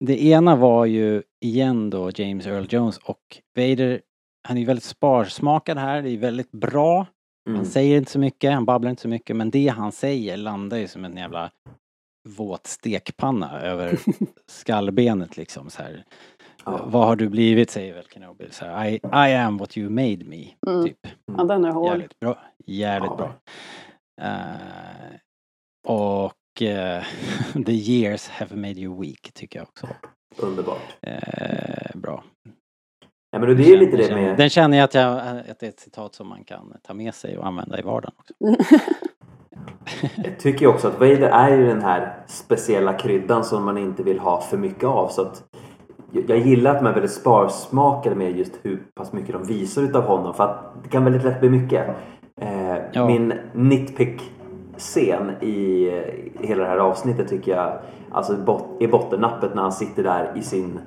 det ena var ju igen då James Earl Jones och Vader. Han är väldigt sparsmakad här, det är väldigt bra. Mm. Han säger inte så mycket, han babblar inte så mycket men det han säger landar ju som en jävla våt stekpanna över skallbenet liksom så här. Ja. Vad har du blivit säger väl Kenobi. Så här, I, I am what you made me. Mm. Typ. Ja, den är hård. Jävligt bra. Jävligt Ja. bra. Eh, och eh, the years have made you weak tycker jag också. Underbart. Eh, bra. Ja, men det är lite det med... Den känner jag att, jag att det är ett citat som man kan ta med sig och använda i vardagen också. Jag tycker också att Vader är ju den här speciella kryddan som man inte vill ha för mycket av. Så att jag gillar att man är väldigt sparsmakade med just hur pass mycket de visar utav honom. För att det kan väldigt lätt bli mycket. Eh, Ja. Min nitpick-scen i hela det här avsnittet tycker jag alltså bot- är bottennappet när han sitter där i sin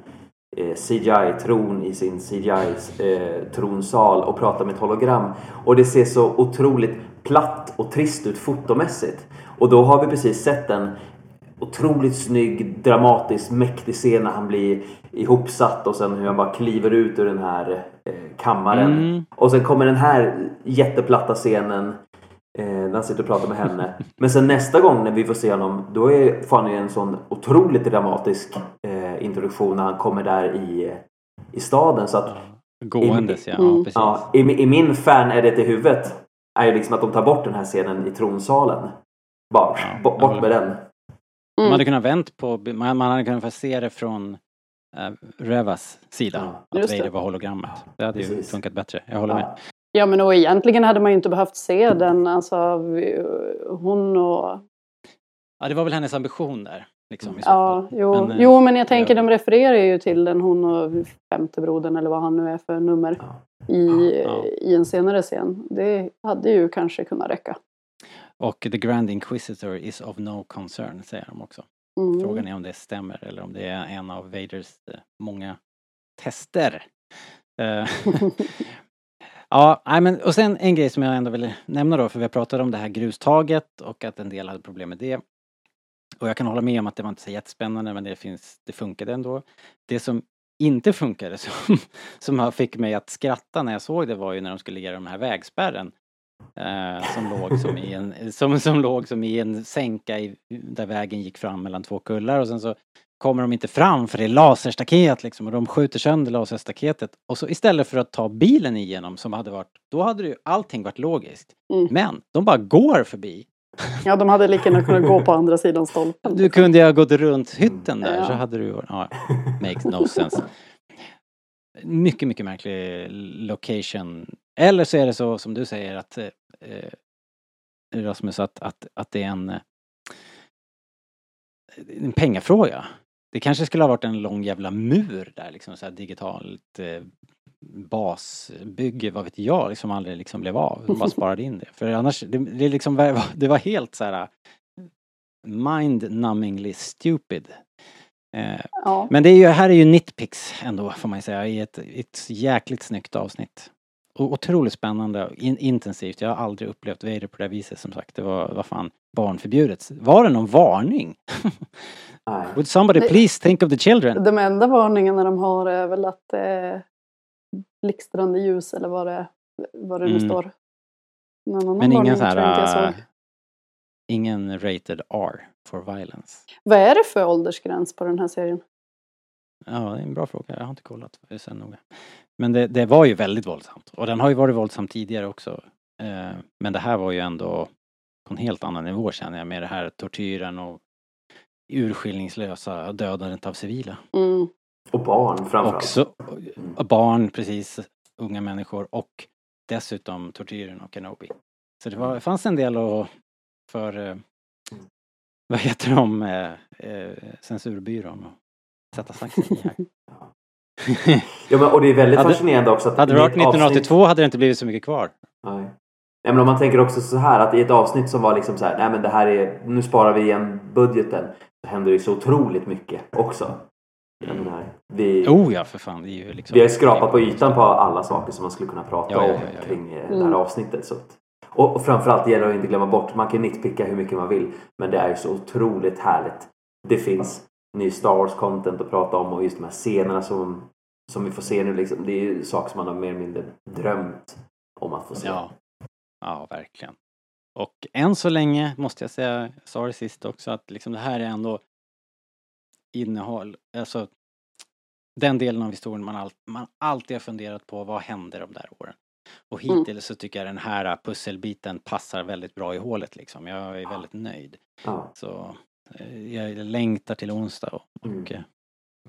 CGI-tron i sin CGI-tronsal och pratar med ett hologram. Och det ser så otroligt platt och trist ut fotomässigt. Och då har vi precis sett en otroligt snygg, dramatisk, mäktig scen när han blir ihopsatt och sen hur han bara kliver ut ur den här eh, kammaren. Mm. Och sen kommer den här jätteplatta scenen eh, när han sitter och pratar med henne. Men sen nästa gång när vi får se honom då är, ju en sån otroligt dramatisk eh, introduktion när han kommer där i, i staden. Så att Gåendes ja, Mm. ja precis. ja, i, i min fan är det till huvudet är ju liksom att de tar bort den här scenen i tronsalen. Bara Ja, bort håller med den. Man Mm. hade kunnat vänt på, man, man hade kunnat få se det från äh, Revas sida. Ja, att. Vader var hologrammet. Det hade ju Precis. funkat bättre. Jag håller med. Ja men och egentligen hade man ju inte behövt se den. Alltså vi- hon och... Ja, det var väl hennes ambition där. Liksom, Ja, jo, Men, eh, jo men jag tänker de refererar ju till den hon och femte brodern eller vad han nu är för nummer. Ja. I, Ja. I en senare scen. Det hade ju kanske kunnat räcka. Och The Grand Inquisitor is of no concern, säger de också. Mm. Frågan är om det stämmer eller om det är en av Vaders eh, många tester. Eh, ja, men och sen en grej som jag ändå vill nämna då, för vi har pratat om det här grustaget och att en del hade problem med det. Och jag kan hålla med om att det var inte så jättespännande men det, finns, det funkade ändå. Det som inte funkade, som, som fick mig att skratta när jag såg det var ju när de skulle lägga de här vägspärren. Eh, som, låg som, i en, som, som låg som i en sänka i, där vägen gick fram mellan två kullar och sen så kommer de inte fram för det är laserstaket liksom och de skjuter sönder laserstaketet. Och så istället för att ta bilen igenom som hade varit, då hade ju allting varit logiskt. Mm. Men de bara går förbi. Ja, de hade lika gärna kunnat gå på andra sidan stolpen. Du kunde ju ha gått runt hytten där Ja. så hade du, ja, makes no sense. mycket, mycket märklig location. Eller så är det så som du säger att eh, eh, Rasmus att, att, att det är en, eh, en pengafråga. Det kanske skulle ha varit en lång jävla mur där liksom så här digitalt eh, basbygge, vad vet jag, liksom aldrig liksom blev av. De bara sparade in det. För annars, det, det, liksom, det var helt så här mind-numbingly stupid. Eh, Ja. men det är ju, här är ju nitpicks ändå får man ju säga i ett, ett jäkligt snyggt avsnitt. Och otroligt spännande och in, intensivt. Jag har aldrig upplevt Vader på det viset som sagt. Det var, vad fan, barnförbjudet. Var det någon varning? Would somebody please think of the children? De enda varningarna de har är väl att är blixtrande ljus eller vad det, vad det nu Mm. står. Annan Men ingen så här... äh, ingen rated R for violence. Vad är det för åldersgräns på den här serien? Ja, det är en bra fråga. Jag har inte kollat sen noga. Men det, det var ju väldigt våldsamt. Och den har ju varit våldsam tidigare också. Eh, men det här var ju ändå på en helt annan nivå känner jag med det här tortyren och urskillningslösa dödandet av civila. Mm. Och barn framförallt. Också och barn, precis, unga människor och dessutom tortyren och Kenobi. Så det, var, det fanns en del att för, eh, vad heter de, eh, eh, censurbyrån att sätta saxen i här. Ja, men, och det är väldigt Hade- fascinerande också att Hade det varit ett avsnitt- 1982 hade det inte blivit så mycket kvar. Nej. Nej, men om man tänker också så här att i ett avsnitt som var liksom så här, nej men det här är, nu sparar vi igen budgeten. Så händer det ju så otroligt mycket också. Jag menar, vi, Oh ja, för fan. Det är ju liksom... vi har skrapat på ytan på alla saker som man skulle kunna prata Ja, ja, om ja, ja. kring eh, det Mm. här avsnittet. Så att, och, och framförallt det gäller att inte glömma bort, man kan nitpicka hur mycket man vill. Men det är ju så otroligt härligt. Det finns ny Star Wars content att prata om och just de här scenerna som, som vi får se nu liksom. Det är ju saker som man har mer eller mindre drömt om att få se. Ja. Ja, verkligen. Och än så länge måste jag säga, jag sa det sist också, att liksom det här är ändå innehåll, alltså den delen av historien man, all, man alltid har funderat på, vad hände de där åren? Och Mm. hittills så tycker jag den här pusselbiten passar väldigt bra i hålet liksom. Jag är väldigt nöjd. Ja. Så eh, jag längtar till onsdag och, och Mm. eh,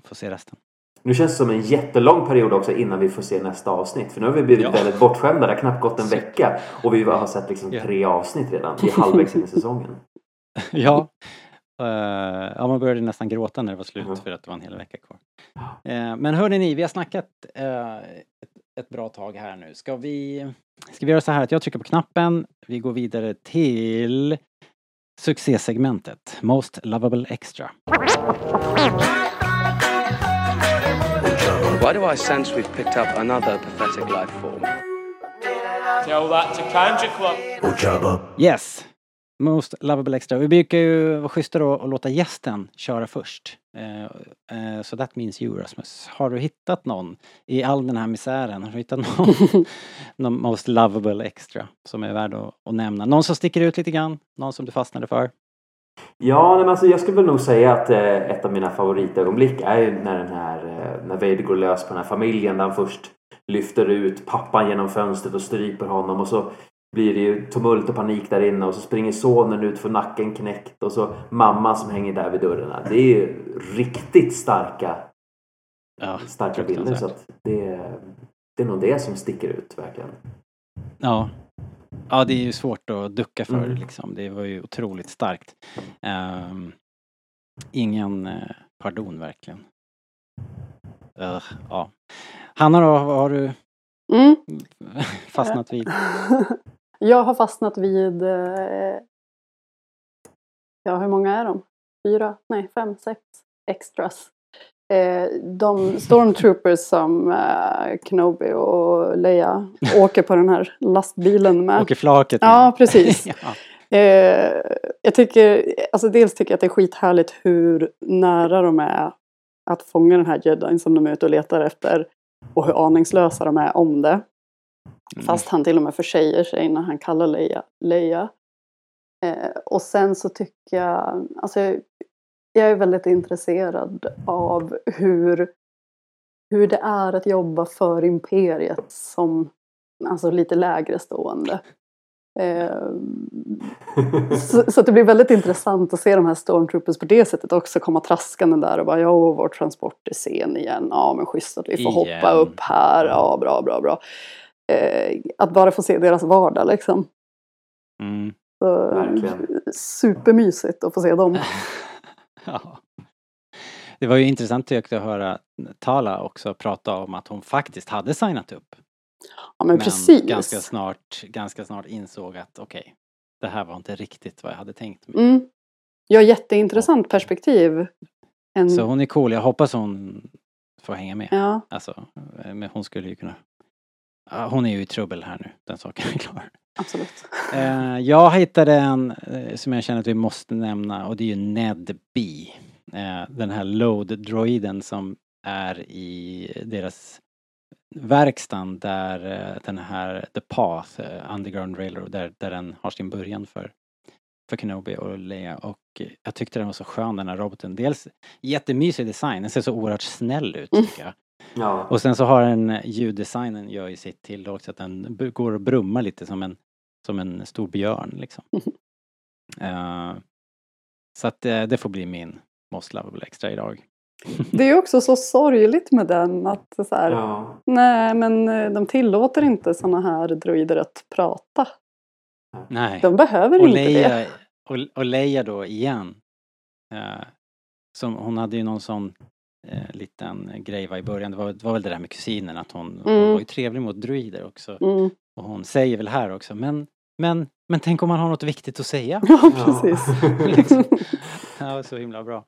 får se resten. Nu känns det som en jättelång period också innan vi får se nästa avsnitt. För nu har vi blivit Ja. väldigt bortskämda. Det har knappt gått en vecka. Och vi har sett liksom Ja. tre avsnitt redan. Vi är halvvägs in i säsongen. ja. Eh, ja, man började nästan gråta när det var slut Mhm. för att det var en hel vecka kvar. Eh, men hörni ni, vi har snackat eh, ett, ett bra tag här nu. Ska vi, ska vi göra så här att jag trycker på knappen, vi går vidare till succésegmentet Most Lovable Extra. Why do I sense we've picked up another pathetic life form? Tell that to Kanji Club. Yes! Most Lovable Extra. Vi brukar ju vara schyssta då och låta gästen köra först. Eh, eh, så that means you Rasmus. Har du hittat någon i all den här misären? Har du hittat någon, någon Most Lovable Extra som är värd att, att nämna? Någon som sticker ut lite grann? Någon som du fastnade för? Ja, nej, men alltså, jag skulle väl nog säga att eh, ett av mina favoritögonblick är ju när den här eh, när Vader går lös på den här familjen där han först lyfter ut pappan genom fönstret och stryper honom och så blir det ju tumult och panik där inne och så springer sonen ut för nacken knäckt och så mamman som hänger där vid dörren. Det är ju riktigt starka, Ja, starka bilder så att det, det är nog det som sticker ut verkligen. Ja. Ja, det är ju svårt att ducka för Mm. liksom. Det var ju otroligt starkt. Ehm, ingen eh, pardon verkligen. Ugh, ja. Hanna då, vad har du Mm. fastnat vid? Jag har fastnat vid... eh, Ja, hur många är de? Fyra? Nej, fem, sex extras. Eh, De stormtroopers som eh, Kenobi och Leia åker på den här lastbilen med. Åker flaket nu. Ja, precis. ja. Eh, jag tycker, alltså dels tycker jag att det är skithärligt hur nära de är att fånga den här jedin som de är ute och letar efter. Och hur aningslösa de är om det. Mm. Fast han till och med försäger sig när han kallar Leia Leia. Eh, och sen så tycker jag, alltså jag är väldigt intresserad av hur, hur det är att jobba för imperiet som alltså lite lägre stående. Eh, så, så, det blir väldigt intressant att se de här stormtroopers på det sättet också komma traskande där och bara ja, vår transport är sen igen. Ja, men schysst att vi får igen. hoppa upp här. Ja, bra, bra, bra. Eh, att bara få se deras vardag liksom. Mm. Så, supermysigt att få se dem. ja. Det var ju intressant tyckte jag att höra Tala också prata om att hon faktiskt hade signat upp. Ja men, men precis. ganska snart, ganska snart insåg att okej, okay, det här var inte riktigt vad jag hade tänkt mig. Mm. Ja, jätteintressant perspektiv. En... Så hon är cool, jag hoppas hon får hänga med. Ja. Alltså, men hon skulle ju kunna... hon är ju i trubbel här nu, den saken är klar. Absolut. Eh, jag hittade en eh, som jag känner att vi måste nämna och det är ju Ned B. Eh, den här load-droiden som är i deras verkstaden där den här The Path, Underground Railroad, där, där den har sin början för, för Kenobi och Leia och jag tyckte den var så skön den här roboten. Dels jättemysig design, den ser så oerhört snäll ut tycker jag. Ja. Och sen så har den ljuddesignen gör ju sitt till också att den går och brummar lite som en som en stor björn liksom. uh, så att uh, det får bli min Most Lovable Extra idag. det är också så sorgligt med den att så här, ja. nej men eh, de tillåter inte sådana här droider att prata. Nej. De behöver och inte Leia, det. Och, och Leia då igen. Uh, som, hon hade ju någon sån eh, liten grej var i början. Det var, det var väl det där med kusinen att hon, mm. hon var ju trevlig mot druider också. Mm. Och hon säger väl här också, men men, men tänk om man har något viktigt att säga? Ja, precis. liksom. Ja, så himla bra.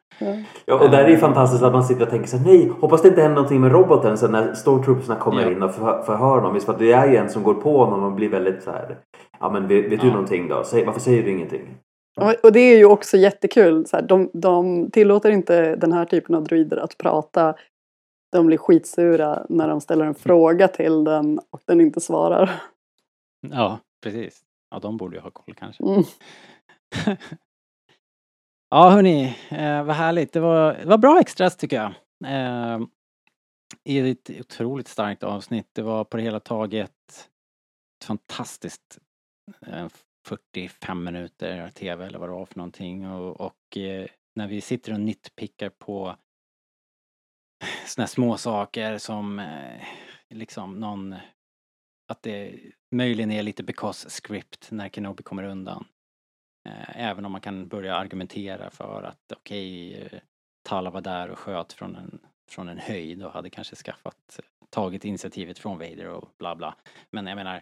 Ja, och där är det fantastiskt att man sitter och tänker så nej, hoppas det inte händer någonting med roboten sen när stormtroopersna kommer ja. in och för, förhör honom. För att det är ju en som går på honom och blir väldigt så här, ja men vet, vet du någonting då? Säg, varför säger du ingenting? Och det är ju också jättekul. Så här, de, de tillåter inte den här typen av droider att prata. De blir skitsura när de ställer en fråga till den och den inte svarar. Ja, precis. Ja, de borde ju ha koll kanske. Mm. ja, hörni, eh, vad härligt. Det var, det var bra extras tycker jag. Eh, I ett otroligt starkt avsnitt. Det var på det hela taget ett fantastiskt eh, 45 minuter tv eller vad det var för någonting och, och eh, när vi sitter och nitpickar på såna små saker som eh, liksom någon att det möjligen är lite because script när Kenobi kommer undan. Eh, även om man kan börja argumentera för att okej, okay, Tala var där och sköt från en, från en höjd och hade kanske skaffat, tagit initiativet från Vader och bla bla. Men jag menar,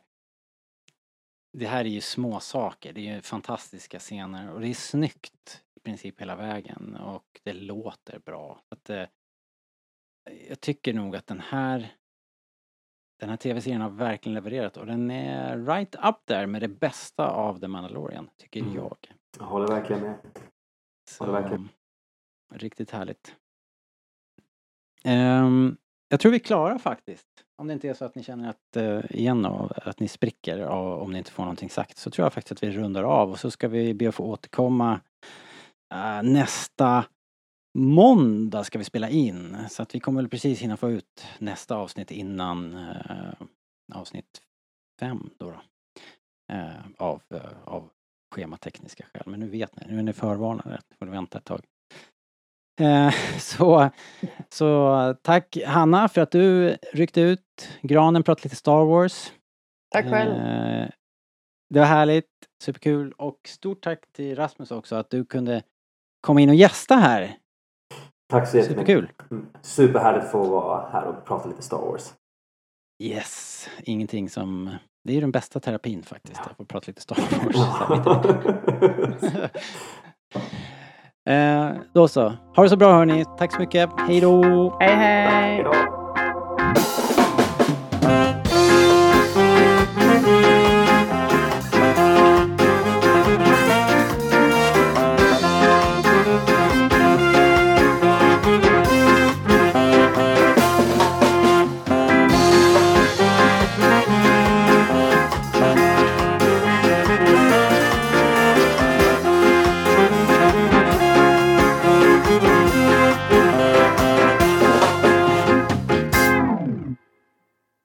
det här är ju små saker, det är ju fantastiska scener och det är snyggt i princip hela vägen och det låter bra. Att, eh, jag tycker nog att den här den här tv-serien har verkligen levererat och den är right up there med det bästa av The Mandalorian, tycker mm. jag. Jag håller verkligen med. Så, håller verkligen. Riktigt härligt. Um, jag tror vi är klara faktiskt. Om det inte är så att ni känner att, eh, igen då, att ni spricker av, om ni inte får någonting sagt så tror jag faktiskt att vi rundar av och så ska vi be att få återkomma eh, nästa måndag ska vi spela in så att vi kommer väl precis hinna få ut nästa avsnitt innan eh, avsnitt fem då. då. Eh, av, eh, av schematekniska skäl. Men nu vet ni, nu är ni förvarnade. får ni vänta ett tag. Eh, så, så tack Hanna för att du ryckte ut granen, pratade lite Star Wars. Tack själv. Eh, det var härligt, superkul och stort tack till Rasmus också att du kunde komma in och gästa här Tack så jättemycket. Superkul. Mm. Superhärligt att få vara här och prata lite Star Wars. Yes, ingenting som... Det är ju den bästa terapin faktiskt, ja. att få prata lite Star Wars. eh, då så. Ha det så bra hörni. Tack så mycket. Hej då! Hej hej! Hej då.